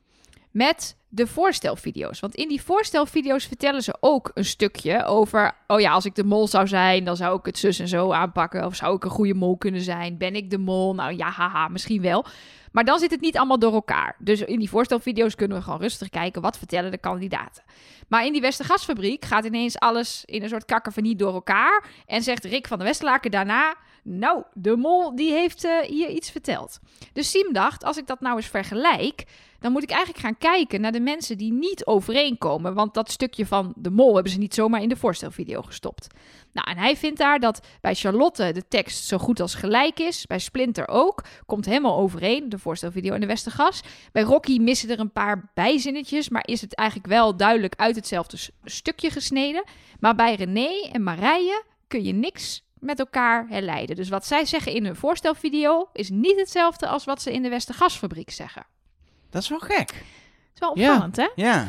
met de voorstelvideo's. Want in die voorstelvideo's vertellen ze ook een stukje over... oh ja, als ik de mol zou zijn, dan zou ik het zus en zo aanpakken. Of zou ik een goede mol kunnen zijn? Ben ik de mol? Nou ja, haha, misschien wel. Maar dan zit het niet allemaal door elkaar. Dus in die voorstelvideo's kunnen we gewoon rustig kijken... wat vertellen de kandidaten. Maar in die Westergasfabriek gaat ineens alles in een soort kakkervanie door elkaar. En zegt Rick van der Westerlaken daarna... Nou, de mol die heeft eh, hier iets verteld. Dus Siem dacht, als ik dat nou eens vergelijk... dan moet ik eigenlijk gaan kijken naar de mensen die niet overeenkomen. Want dat stukje van de mol hebben ze niet zomaar in de voorstelvideo gestopt. Nou, en hij vindt daar dat bij Charlotte de tekst zo goed als gelijk is. Bij Splinter ook. Komt helemaal overeen, de voorstelvideo en de Westergas. Bij Rocky missen er een paar bijzinnetjes, maar is het eigenlijk wel duidelijk uit hetzelfde stukje gesneden. Maar bij René en Marije kun je niks met elkaar herleiden. Dus wat zij zeggen in hun voorstelvideo is niet hetzelfde als wat ze in de Westergasfabriek zeggen. Dat is wel gek. Dat is wel Ja. opvallend, hè? Ja.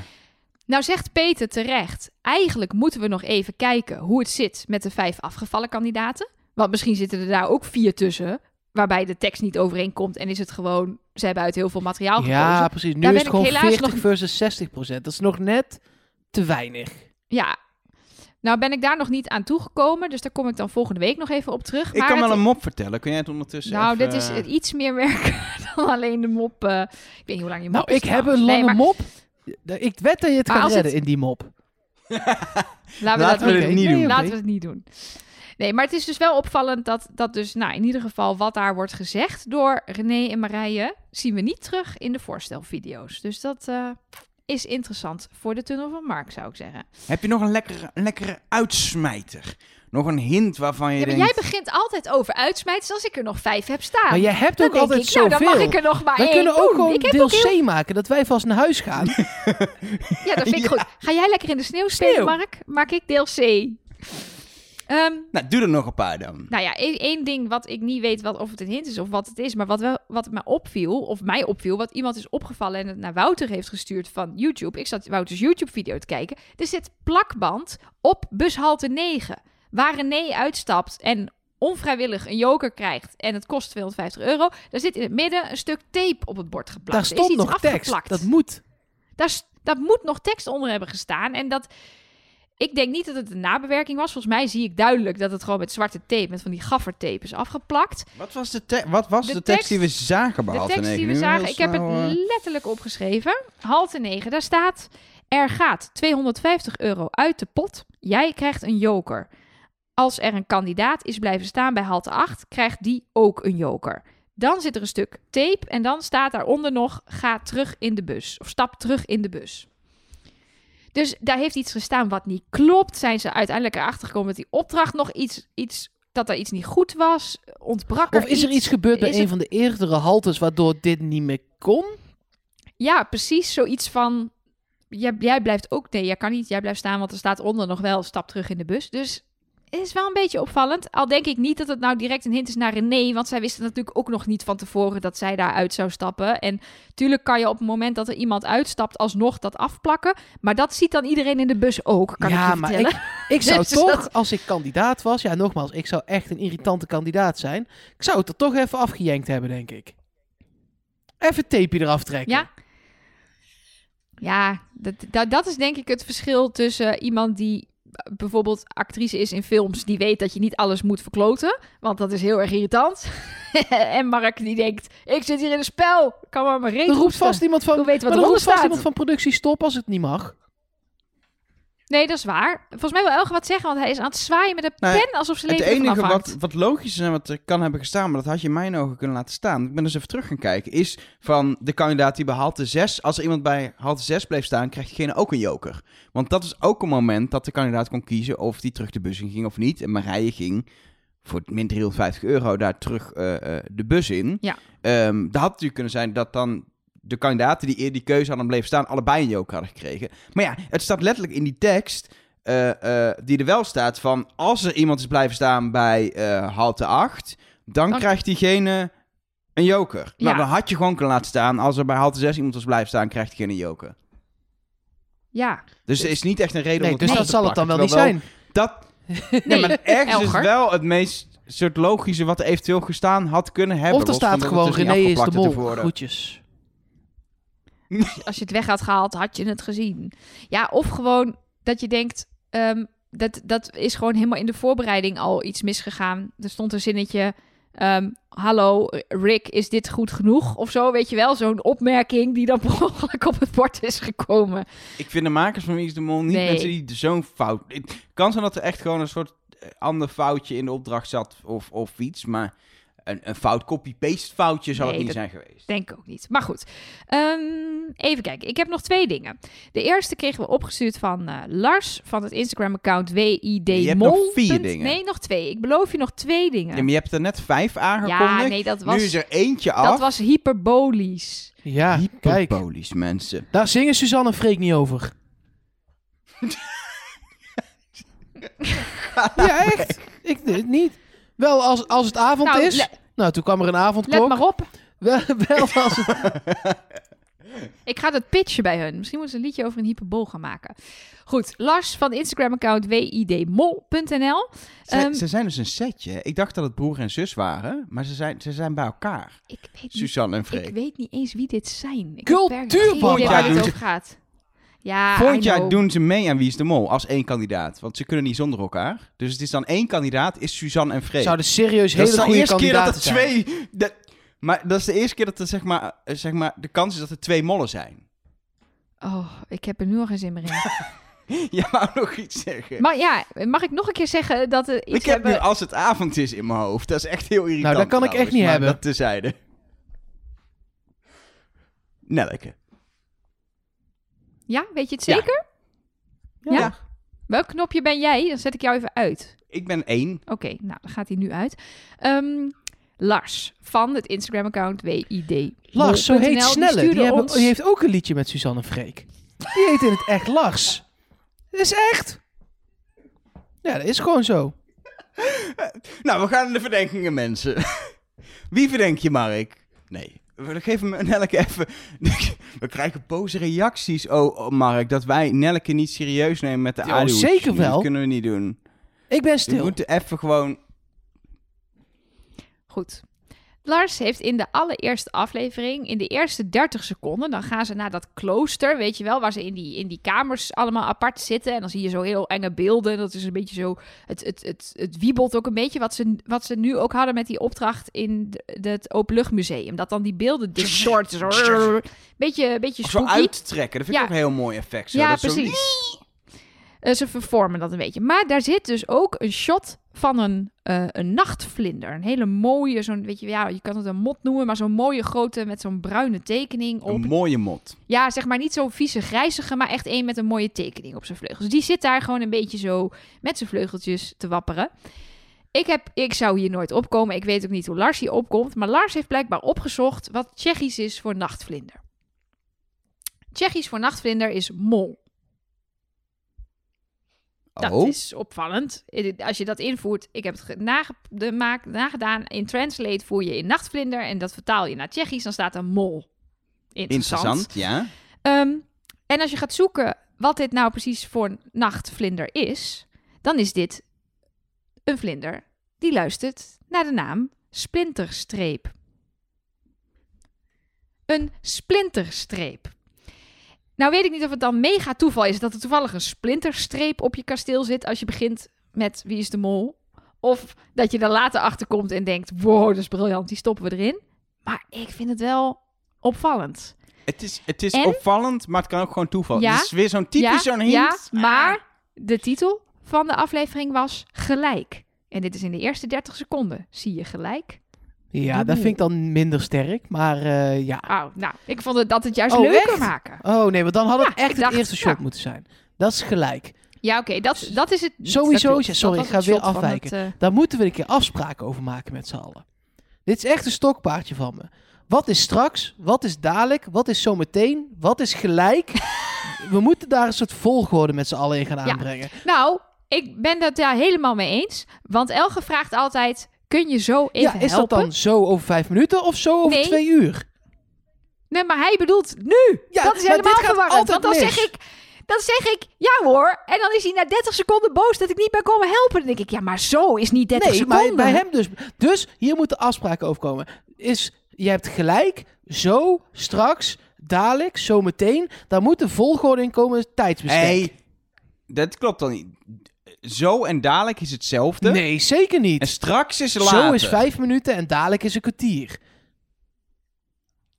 Nou zegt Peter terecht, eigenlijk moeten we nog even kijken hoe het zit met de vijf afgevallen kandidaten. Want misschien zitten er daar ook vier tussen, waarbij de tekst niet overeenkomt en is het gewoon, ze hebben uit heel veel materiaal Ja, gekozen. precies. Nu Daar is het gewoon ik helaas 40 nog- versus 60 procent. Dat is nog net te weinig. Ja. Nou ben ik daar nog niet aan toegekomen, dus daar kom ik dan volgende week nog even op terug. Ik Maar kan het- wel een mop vertellen. Kun jij het ondertussen Nou, even, dit is eh, iets meer werk *laughs* dan alleen de mop. eh, ik weet niet hoe lang je mop Nou, is ik heb een Nee, lange maar mop. Ik wed dat je het Maar het- redden in die mop. *laughs* Laten we Laten dat we niet doen. niet Nee. Laten we het niet doen. Nee, maar het is dus wel opvallend dat, dat dus, nou, in ieder geval wat daar wordt gezegd door René en Marije, zien we niet terug in de voorstelvideo's. Dus dat eh, is interessant voor de tunnel van Mark, zou ik zeggen. Heb je nog een lekkere, een lekkere uitsmijter? Nog een hint waarvan je Ja, maar denkt... jij begint altijd over uitsmijters als ik er nog vijf heb staan. Maar jij hebt dan ook denk altijd ik, nou, dan mag zoveel. ik er nog maar Wij één kunnen ook doen. gewoon ik deel ook heel... C maken, dat wij vast naar huis gaan. *laughs* Ja, dat vind ik goed. Ga jij lekker in de sneeuw spelen. Mark? Maak ik deel C. Ehm, Nou, doe er nog een paar dan. Nou ja, één, één ding wat ik niet weet wat, of het een hint is of wat het is, maar wat, wel, wat me opviel, of mij opviel, wat iemand is opgevallen en het naar Wouter heeft gestuurd van YouTube. Ik zat Wouters YouTube-video te kijken. Er zit plakband op bushalte 9, waar René uitstapt en onvrijwillig een joker krijgt en het kost 250 euro. Daar zit in het midden een stuk tape op het bord geplakt. Daar Er stond nog tekst. afgeplakt. Dat moet. Daar, daar moet nog tekst onder hebben gestaan. En dat. Ik denk niet dat het een nabewerking was. Volgens mij zie ik duidelijk dat het gewoon met zwarte tape, met van die gaffertape is afgeplakt. Wat was de, te- wat was De de, tekst, tekst- die we zagen bij De Halte tekst die 9? we zagen, ik heb het eh, letterlijk opgeschreven. Halte 9, daar staat: Er gaat 250 euro uit de pot. Jij krijgt een joker. Als er een kandidaat is blijven staan bij halte 8, krijgt die ook een joker. Dan zit er een stuk tape en dan staat daaronder nog: Ga terug in de bus. Of stap terug in de bus. Dus daar heeft iets gestaan wat niet klopt. Zijn ze uiteindelijk erachter gekomen dat die opdracht nog iets, iets dat er iets niet goed was? Ontbrak er Of is er iets gebeurd bij Is een het- van de eerdere haltes waardoor dit niet meer kon? Ja, precies. Zoiets van. Jij, jij blijft ook. Nee, jij kan niet. Jij blijft staan, want er staat onder nog wel. Stap terug in de bus. Dus is wel een beetje opvallend. Al denk ik niet dat het nou direct een hint is naar René. Want zij wisten natuurlijk ook nog niet van tevoren dat zij daaruit zou stappen. En tuurlijk kan je op het moment dat er iemand uitstapt. alsnog dat afplakken. Maar dat ziet dan iedereen in de bus ook. Kan ja, ik je maar vertellen. ik, ik *laughs* zou Dus toch, dat- als ik kandidaat was, ja, nogmaals, ik zou echt een irritante kandidaat zijn. Ik zou het er toch even afgejenkt hebben, denk ik. Even tapeje eraf trekken. Ja. Ja, dat, dat, dat is denk ik het verschil tussen iemand die bijvoorbeeld actrice is in films, die weet dat je niet alles moet verkloten, want dat is heel erg irritant. *laughs* en Mark die denkt, ik zit hier in een spel, kan maar mijn reet Er roept vast iemand van, weten wat maar er roept vast staat. iemand van productie stop als het niet mag. Nee, dat is waar. Volgens mij wil Elge wat zeggen, want hij is aan het zwaaien met een Nou pen alsof ze Het leven ervan enige wat, wat logisch is en wat er kan hebben gestaan, maar dat had je in mijn ogen kunnen laten staan. Ik ben dus even terug gaan kijken. Is van de kandidaat die bij halte 6, als er iemand bij halte 6 bleef staan, krijgt diegene ook een joker. Want dat is ook een moment dat de kandidaat kon kiezen of die terug de bus in ging of niet. En Marije ging voor min 350 euro daar terug eh, eh, de bus in. Ja. Ehm, dat had natuurlijk kunnen zijn dat dan de kandidaten die eer die keuze hadden bleven staan, allebei een joker hadden gekregen. Maar ja, het staat letterlijk in die tekst eh, eh, die er wel staat van als er iemand is blijven staan bij eh, halte 8, dan, Dan- krijgt diegene een joker. Nou, Ja. dan had je gewoon kunnen laten staan. Als er bij halte 6 iemand was blijven staan, krijgt diegene een joker. Ja, Dus er is niet echt een reden Nee, om het dus dat zal het dan wel niet zijn. Dat, nee, maar *laughs* ergens is wel het meest soort logische wat er eventueel gestaan had kunnen hebben. Of er staat gewoon René is de mol. Groetjes. Als je het weg had gehaald, had je het gezien. Ja, of gewoon dat je denkt, ehm, dat, dat is gewoon helemaal in de voorbereiding al iets misgegaan. Er stond een zinnetje, ehm, hallo Rick, is dit goed genoeg? Of zo, weet je wel, zo'n opmerking die dan *laughs* per ongeluk op het bord is gekomen. Ik vind de makers van Wie is de Mol niet Nee. mensen die zo'n fout... Het kan zijn dat er echt gewoon een soort eh, ander foutje in de opdracht zat of, of iets, maar een, een fout copy-paste foutje zal Nee, het niet dat- zijn geweest. Denk ik ook niet. Maar goed, Ehm, even kijken. Ik heb nog twee dingen. De eerste kregen we opgestuurd van eh, Lars van het Instagram-account WID Je hebt nog vier dingen. Nee, nog twee. Ik beloof je nog twee dingen. Ja, maar je hebt er net vijf Ja, aangekondigd. nee, dat Nu was, is er eentje af. dat was hyperbolisch. Ja, kijk. Hyperbolisch, mensen. Daar zingen Suzanne en Freek niet over. *laughs* ja, echt. Ik eh, niet. Wel als, als het avond Nou, is. nou, toen kwam er een Let avondklok. maar op. *laughs* Wel, wel als het... Ik ga het pitchen bij hun. Misschien moeten ze een liedje over een hyperbool gaan maken. Goed, Lars van het Instagram-account widmol.nl. Ze, Ehm, ze zijn dus een setje. Ik dacht dat het broer en zus waren, maar ze zijn, ze zijn bij elkaar. Ik weet, niet, Suzanne en ik Freek. weet niet eens wie dit zijn. Ik idee waar doen over gaat. Ja, Volgend jaar doen ze mee aan Wie is de Mol als één kandidaat. Want ze kunnen niet zonder elkaar. Dus het is dan één kandidaat, is Suzanne en Freek. Zouden serieus dat is hele de goede eerste keer dat er kandidaten zijn. twee... dat- maar dat is de eerste keer dat er zeg maar, zeg maar... De kans is dat er twee mollen zijn. Oh, ik heb er nu al geen zin meer in. *laughs* Jij wou nog iets zeggen. maar ja, mag ik nog een keer zeggen dat er iets ik heb hebben... nu als het avond is in mijn hoofd. Dat is echt heel irritant. Nou, dat kan ik echt niet maar hebben. Dat tezijde. Nelke. Ja, weet je het Ja. zeker? Ja. Welk knopje ben jij? Dan zet ik jou even uit. Ik ben één. Oké, nou, dan gaat hij nu uit. Ehm, Lars van het Instagram-account WID. Lars, zo heet Snelle. Die, stuurde hebben- ons- die heeft ook een liedje met Suzanne Freek. Die heet in het echt Lars. Dat is echt. Ja, dat is gewoon zo. *laughs* Nou, we gaan naar de verdenkingen, mensen. *laughs* Wie verdenk je, Mark? Nee. We geven me Nelke even... *laughs* We krijgen boze reacties, oh, oh, Mark, dat wij Nelke niet serieus nemen met de Ja, audio. zeker wel. Dat kunnen we niet doen. Ik ben We stil. moeten even gewoon... Goed. Lars heeft in de allereerste aflevering, in de eerste 30 seconden, dan gaan ze naar dat klooster, weet je wel, waar ze in die, in die kamers allemaal apart zitten. En dan zie je zo heel enge beelden. Dat is een beetje zo, het, het, het, het wiebelt ook een beetje wat ze, wat ze nu ook hadden met die opdracht in de, het openluchtmuseum. Dat dan die beelden distort. Zo, beetje, beetje Zo spooky. uittrekken. Dat vind ik Ja. ook een heel mooi effect. Zo. Ja, Dat zo- Eh, ze vervormen dat een beetje. Maar daar zit dus ook een shot van een, eh, een nachtvlinder. Een hele mooie, zo'n, weet je, ja, je kan het een mot noemen, maar zo'n mooie grote met zo'n bruine tekening op. Een mooie mot. Ja, zeg maar niet zo'n vieze grijzige, maar echt een met een mooie tekening op zijn vleugels. Die zit daar gewoon een beetje zo met zijn vleugeltjes te wapperen. Ik, heb, ik zou hier nooit opkomen. Ik weet ook niet hoe Lars hier opkomt. Maar Lars heeft blijkbaar opgezocht wat Tsjechisch is voor nachtvlinder. Tsjechisch voor nachtvlinder is mol. Dat oh. is opvallend. Als je dat invoert, ik heb het nagedaan. In Translate voer je in nachtvlinder en dat vertaal je naar Tsjechisch, dan staat er mol. Interessant. Interessant, ja. Ehm, en als je gaat zoeken wat dit nou precies voor nachtvlinder is, dan is dit een vlinder die luistert naar de naam splinterstreep. Een splinterstreep. Nou weet ik niet of het dan mega toeval is dat er toevallig een splinterstreep op je kasteel zit als je begint met Wie is de Mol. Of dat je er later achter komt en denkt, wow, dat is briljant, die stoppen we erin. Maar ik vind het wel opvallend. Het is, het is En? opvallend, maar het kan ook gewoon toeval. Ja. Het is weer zo'n typisch zo'n hint. Ja, maar de titel van de aflevering was Gelijk. En dit is in de eerste 30 seconden. Zie je gelijk? Ja, dat vind ik dan minder sterk. Maar eh, ja. Oh, nou, ik vond het dat het juist Oh, leuker echt? maken. Oh nee, maar dan had het echt het eerste shot ja. moeten zijn. Dat is gelijk. Ja, oké, dat, dat is het. Sowieso, Dat sorry, Dat ik ga weer afwijken. het, eh, Daar moeten we een keer afspraken over maken met z'n allen. Dit is echt een stokpaardje van me. Wat is straks? Wat is dadelijk? Wat is zometeen? Wat is gelijk? *laughs* we moeten daar een soort volgorde met z'n allen in gaan Ja. aanbrengen. Nou, ik ben het daar helemaal mee eens. Want Elge vraagt altijd, kun je zo even ja, is helpen? dat dan zo over vijf minuten of zo over Nee. twee uur? Nee, maar hij bedoelt nu. Ja, dat is helemaal verwarrend. Want dan mis. zeg ik, dan zeg ik, ja hoor. En dan is hij na 30 seconden boos dat ik niet ben komen helpen. Dan denk ik, ja, maar zo is niet 30 nee, seconden. maar bij hem dus. Dus hier moeten afspraken over komen. Is, je hebt gelijk, zo, straks, dadelijk, zometeen. Daar moet een volgorde in komen, tijdsbestek. hey, dat klopt dan niet. Zo en dadelijk is hetzelfde. Nee, zeker niet. En straks is later. Zo is vijf minuten en dadelijk is een kwartier.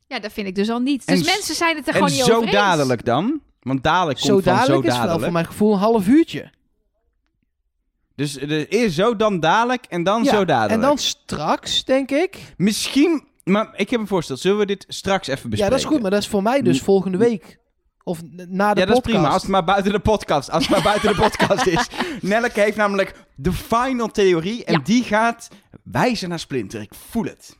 Ja, dat vind ik dus al niet. Dus En s- mensen zijn het er En gewoon niet zo over eens. dadelijk dan? Want dadelijk komt Zo van dadelijk zo is wel dadelijk. voor mijn gevoel een half uurtje. Dus er is zo, dan dadelijk en dan Ja, zo dadelijk. En dan straks, denk ik. Misschien, maar ik heb een voorstel. Zullen we dit straks even bespreken? Ja, dat is goed, maar dat is voor mij dus volgende week. Of na de ja, dat is podcast. prima. Als het maar buiten de podcast, als het maar buiten de *laughs* podcast is. Nelleke heeft namelijk de final theorie en Ja. die gaat wijzen naar Splinter. Ik voel het.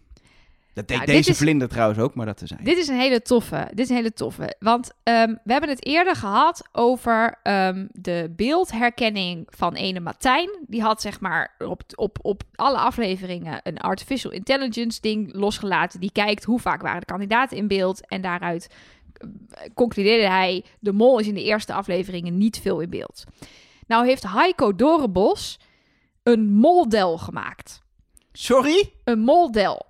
Dat deed Nou, deze is- vlinder trouwens ook, maar dat te zijn. Dit is een hele toffe. Dit is een hele toffe. Want ehm, we hebben het eerder gehad over ehm, de beeldherkenning van ene Martijn. Die had zeg maar op, op, op alle afleveringen een artificial intelligence ding losgelaten. Die kijkt hoe vaak waren de kandidaten in beeld. En daaruit concludeerde hij, de mol is in de eerste afleveringen niet veel in beeld. Nou heeft Heiko Dorenbos een moldel gemaakt Sorry? een moldel.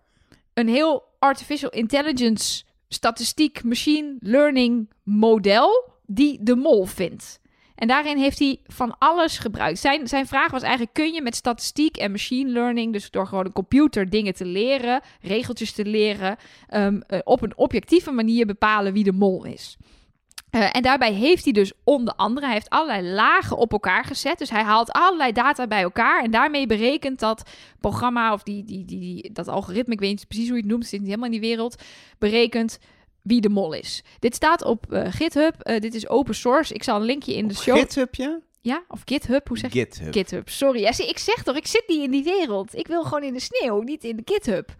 Een heel artificial intelligence statistiek machine learning model die de mol vindt. En daarin heeft hij van alles gebruikt. Zijn, zijn vraag was eigenlijk: kun je met statistiek en machine learning, dus door gewoon een computer dingen te leren, regeltjes te leren, ehm, eh, op een objectieve manier bepalen wie de mol is? Eh, en daarbij heeft hij dus onder andere, hij heeft allerlei lagen op elkaar gezet. Dus hij haalt allerlei data bij elkaar en daarmee berekent dat programma of die, die, die, dat algoritme, ik weet niet precies hoe je het noemt, zit niet helemaal in die wereld, berekent wie de mol is. Dit staat op eh, GitHub, Eh, dit is open source. Ik zal een linkje in de show... GitHub, ja? Ja, of GitHub, hoe zeg je? GitHub. GitHub, sorry. Ja, ik zeg toch, ik zit niet in die wereld. Ik wil gewoon in de sneeuw, niet in de GitHub.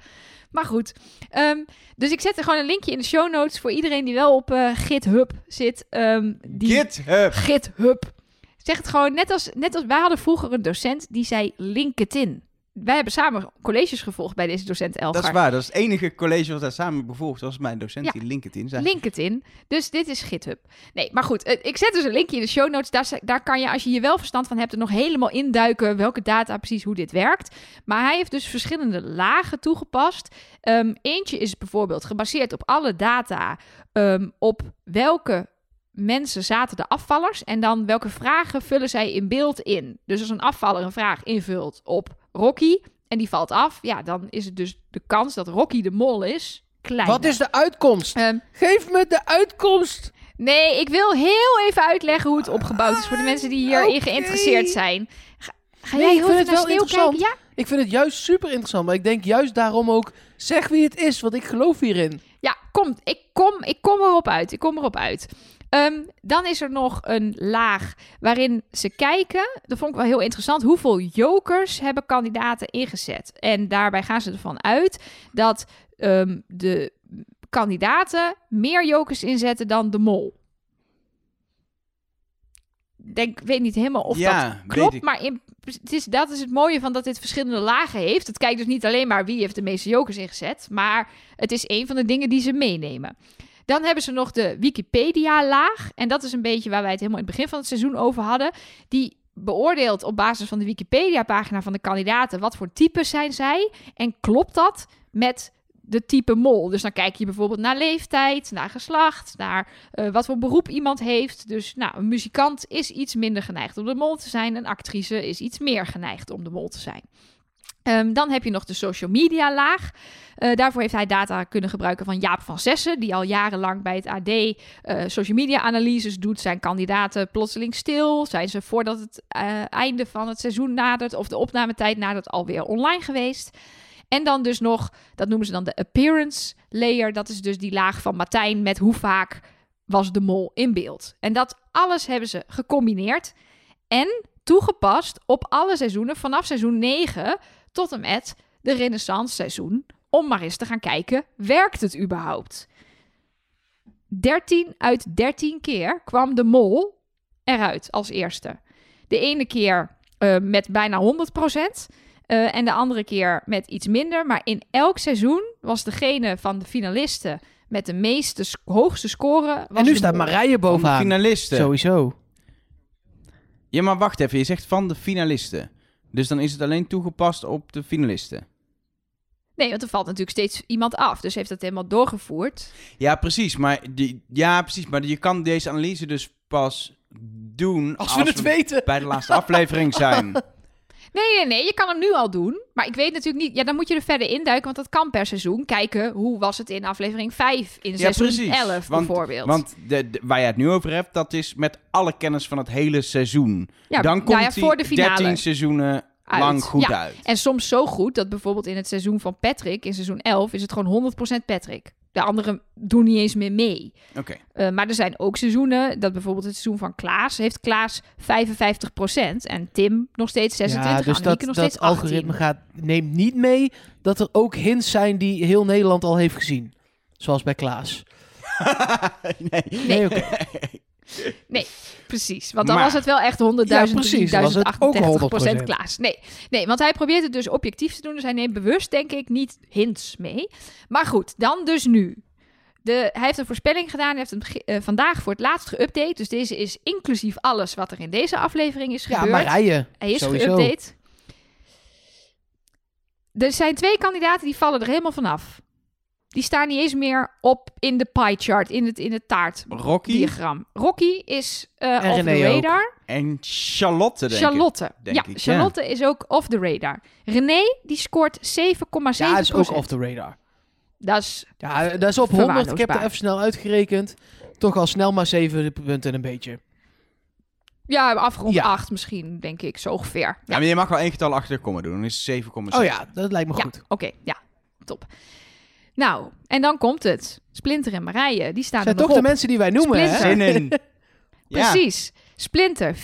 Maar goed, Ehm, dus ik zet er gewoon een linkje in de show notes voor iedereen die wel op eh, GitHub zit. Ehm, die GitHub. GitHub. Zeg het gewoon net als, net als wij hadden vroeger een docent die zei LinkedIn. Wij hebben samen colleges gevolgd bij deze docent Elgar. Dat is waar. Dat is het enige college wat daar samen bevolgd was mijn docent Ja. die LinkedIn zei. LinkedIn. Dus dit is GitHub. Nee, maar goed. eh, Ik zet dus een linkje in de show notes. Daar, daar kan je, als je hier wel verstand van hebt, er nog helemaal induiken welke data precies hoe dit werkt. Maar hij heeft dus verschillende lagen toegepast. Ehm, eentje is bijvoorbeeld gebaseerd op alle data ehm, op welke mensen zaten de afvallers en dan welke vragen vullen zij in beeld in. Dus als een afvaller een vraag invult op Rocky en die valt af, ja, dan is het dus de kans dat Rocky de mol is klein. Wat is de uitkomst? Ehm, Geef me de uitkomst. Nee, ik wil heel even uitleggen hoe het opgebouwd is voor de mensen die hierin geïnteresseerd zijn. Ga, ga Nee, jij ik heel even naar wel interessant. kijken? Ja? Ik vind het juist super interessant, maar ik denk juist daarom ook, zeg wie het is, want ik geloof hierin. Ja, komt. Ik kom, ik kom erop uit. Ik kom erop uit. Ehm, dan is er nog een laag waarin ze kijken. Dat vond ik wel heel interessant. Hoeveel jokers hebben kandidaten ingezet? En daarbij gaan ze ervan uit dat ehm, de kandidaten meer jokers inzetten dan de mol. Denk, ik weet niet helemaal of Ja, dat klopt, maar in, het is, dat is het mooie van dat dit verschillende lagen heeft. Het kijkt dus niet alleen maar wie heeft de meeste jokers ingezet, maar het is een van de dingen die ze meenemen. Dan hebben ze nog de Wikipedia-laag. En dat is een beetje waar wij het helemaal in het begin van het seizoen over hadden. Die beoordeelt op basis van de Wikipedia-pagina van de kandidaten wat voor types zijn zij. En klopt dat met de type mol? Dus dan kijk je bijvoorbeeld naar leeftijd, naar geslacht, naar eh, wat voor beroep iemand heeft. Dus nou, een muzikant is iets minder geneigd om de mol te zijn. Een actrice is iets meer geneigd om de mol te zijn. Ehm, dan heb je nog de social media laag. Eh, daarvoor heeft hij data kunnen gebruiken van Jaap van Zessen, die al jarenlang bij het AD eh, social media analyses doet. Zijn kandidaten plotseling stil? Zijn ze voordat het eh, einde van het seizoen nadert of de opnametijd nadert alweer online geweest? En dan dus nog, dat noemen ze dan de appearance layer. Dat is dus die laag van Martijn met hoe vaak was de mol in beeld. En dat alles hebben ze gecombineerd en toegepast op alle seizoenen vanaf seizoen 9 tot en met de renaissance seizoen. Om maar eens te gaan kijken, werkt het überhaupt? 13 uit 13 keer kwam de mol eruit als eerste. De ene keer eh, met bijna 100% eh, en de andere keer met iets minder. Maar in elk seizoen was degene van de finalisten met de meeste sc- hoogste score. Was en nu staat. Marije Van de bovenaan. finalisten. Sowieso. Ja, maar wacht even. Je zegt van de finalisten. Dus dan is het alleen toegepast op de finalisten. Nee, want er valt natuurlijk steeds iemand af. Dus heeft dat helemaal doorgevoerd. Ja, precies. Maar, die, ja, precies, maar je kan deze analyse dus pas doen Als we het weten. bij de laatste aflevering zijn. *laughs* Nee, nee, nee. Je kan hem nu al doen. Maar ik weet natuurlijk niet... Ja, dan moet je er verder induiken. Want dat kan per seizoen. Kijken, hoe was het in aflevering 5? In Ja, seizoen precies. 11 Want- bijvoorbeeld. Want de, de- waar je het nu over hebt, dat is met alle kennis van het hele seizoen. ja, Dan nou komt ja, voor de finale. 13 seizoenen Uit. lang goed Ja. uit. En soms zo goed dat bijvoorbeeld in het seizoen van Patrick... In seizoen 11 is het gewoon 100% Patrick. De anderen doen niet eens meer mee. Oké. Uh, maar er zijn ook seizoenen, dat bijvoorbeeld het seizoen van Klaas, heeft Klaas 55% en Tim nog steeds 26, ja, dus dat, nog dat steeds 18. algoritme gaat, neemt niet mee dat er ook hints zijn die heel Nederland al heeft gezien. Zoals bij Klaas. *laughs* nee. Nee, *laughs* *laughs* oké. Precies, want dan Maar- was het wel echt 100.000, Ja, precies, was het ook 1038% 100%. Klaas. Nee, nee, want hij probeert het dus objectief te doen, dus hij neemt bewust, denk ik, niet hints mee. Maar goed, dan dus nu. De, hij heeft een voorspelling gedaan, hij heeft hem eh, vandaag voor het laatst geüpdate. Dus deze is inclusief alles wat er in deze aflevering is Ja, gebeurd. Marije. Hij is geüpdate. Er zijn twee kandidaten die vallen er helemaal vanaf. Die staan niet eens meer op in de pie chart, in het, in het taartdiagram. Rocky Rocky is eh En off the ook. radar. en Charlotte, denk ik. Charlotte. denk ja, ik, ja. Charlotte is ook off the radar. René, die scoort 7,7 Ja, dat is ook off the radar. Dat is, Ja, dat is op 100. Ik heb er even snel uitgerekend. Toch al snel maar 7 punten een beetje. ja, afgerond Ja. 8 misschien, denk ik, zo ongeveer. Ja, maar je mag wel één getal achter de komma doen. Dan is het 7,7. Oh ja, dat lijkt me Ja, goed. oké, ja, top. Nou, en dan komt het. Splinter en Marije, die staan zijn er nog toch de op. mensen die wij noemen, hè? Splinter. Zin in. *laughs* Ja. Precies. Splinter 40,7%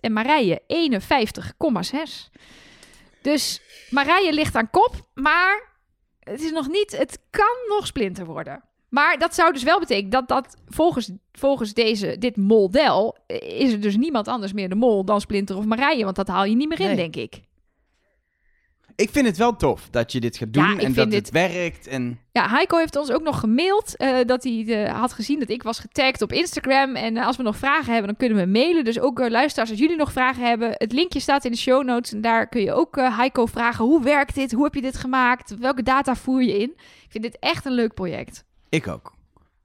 en Marije 51,6%. Dus Marije ligt aan kop, maar het is nog niet, het kan nog Splinter worden. Maar dat zou dus wel betekenen dat dat volgens, volgens deze, dit model is er dus niemand anders meer de mol dan Splinter of Marije, want dat haal je niet meer in, Nee. denk ik. Ik vind het wel tof dat je dit gaat doen Ja, en dat dit- het werkt. En Ja, Heiko heeft ons ook nog gemaild eh, dat hij eh, had gezien dat ik was getagd op Instagram. En eh, als we nog vragen hebben, dan kunnen we mailen. Dus ook luisteraars, als jullie nog vragen hebben, het linkje staat in de show notes. En daar kun je ook eh, Heiko vragen, hoe werkt dit? Hoe heb je dit gemaakt? Welke data voer je in? Ik vind dit echt een leuk project. ik ook.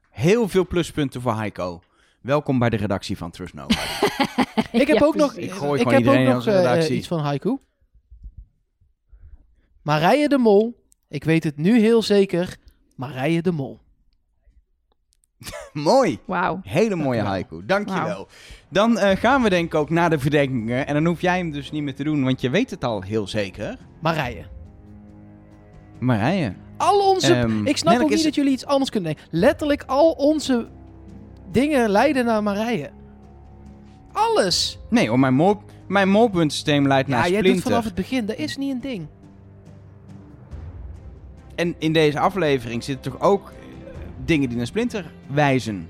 Heel veel pluspunten voor Heiko. Welkom bij de redactie van Trust Nobody. *laughs* Ik heb Ja, ook nog. Ik gooi ik heb ook nog redactie. iets van haiku. Marije de Mol. Ik weet het nu heel zeker. Marije de Mol. *laughs* Mooi. Wauw. Hele mooie haiku. Dankjewel. Wauw. Dan eh, gaan we denk ik ook naar de verdenkingen. En dan hoef jij hem dus niet meer te doen, want je weet het al heel zeker. Marije. Marije. Al onze... Ehm, ik snap ook niet is- dat jullie iets anders kunnen denken. Letterlijk al onze dingen leiden naar Marije. Alles. Nee hoor, mijn, mol, mijn molpuntsysteem leidt Ja, naar jij doet Splinter. vanaf het begin. Dat is niet een ding. En in deze aflevering zitten toch ook eh, dingen die naar Splinter wijzen.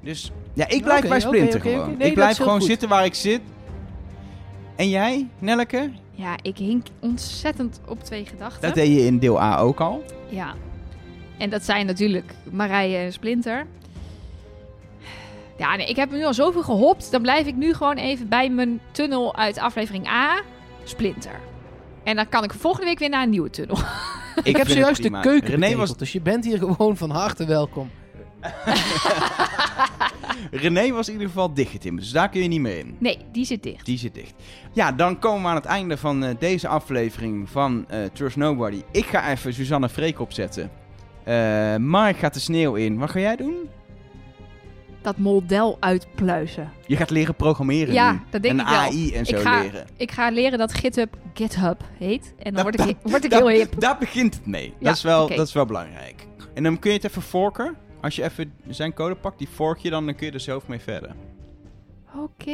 Dus ja, ik blijf bij Splinter gewoon. Nee, ik blijf gewoon goed. zitten waar ik zit. En jij, Nelleke? Ja, ik hink ontzettend op twee gedachten. Dat deed je in deel A ook al. Ja. En dat zijn natuurlijk Marije en Splinter. Ja, nee, ik heb nu al zoveel gehopt. Dan blijf ik nu gewoon even bij mijn tunnel uit aflevering A. Splinter. En dan kan ik volgende week weer naar een nieuwe tunnel. *laughs* Ik, heb zojuist de keuken René was, Dus je bent hier gewoon van harte welkom. *laughs* René was in ieder geval dichtgetimmerd, dus daar kun je niet meer in. Nee, die zit dicht. Die zit dicht. Ja, dan komen we aan het einde van eh, deze aflevering van eh, Trust Nobody. Ik ga even Suzanne Freek opzetten. Eh Mark gaat de sneeuw in. Wat ga jij doen? Dat model uitpluizen. Je gaat leren programmeren Ja, nu. dat denk en ik wel. AI en zo Ik ga- leren. Ik ga leren dat GitHub GitHub heet. En dan Dat- word ik, word ik dat- heel hip. Daar begint het mee. Ja, dat, is wel, dat is wel belangrijk. En dan kun je het even forken. Als je even zijn code pakt, die fork je dan, dan kun je er zelf mee verder. Oké.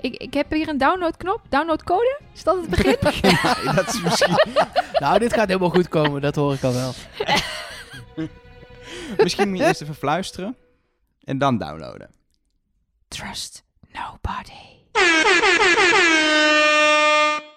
Ik, ik heb hier een downloadknop. Downloadcode? Is dat het begin? *laughs* Nee, dat is misschien, *laughs* Nou, dit gaat helemaal goed komen. Dat hoor ik al wel. *laughs* misschien moet je eerst even fluisteren. En dan downloaden. Trust nobody. *laughs*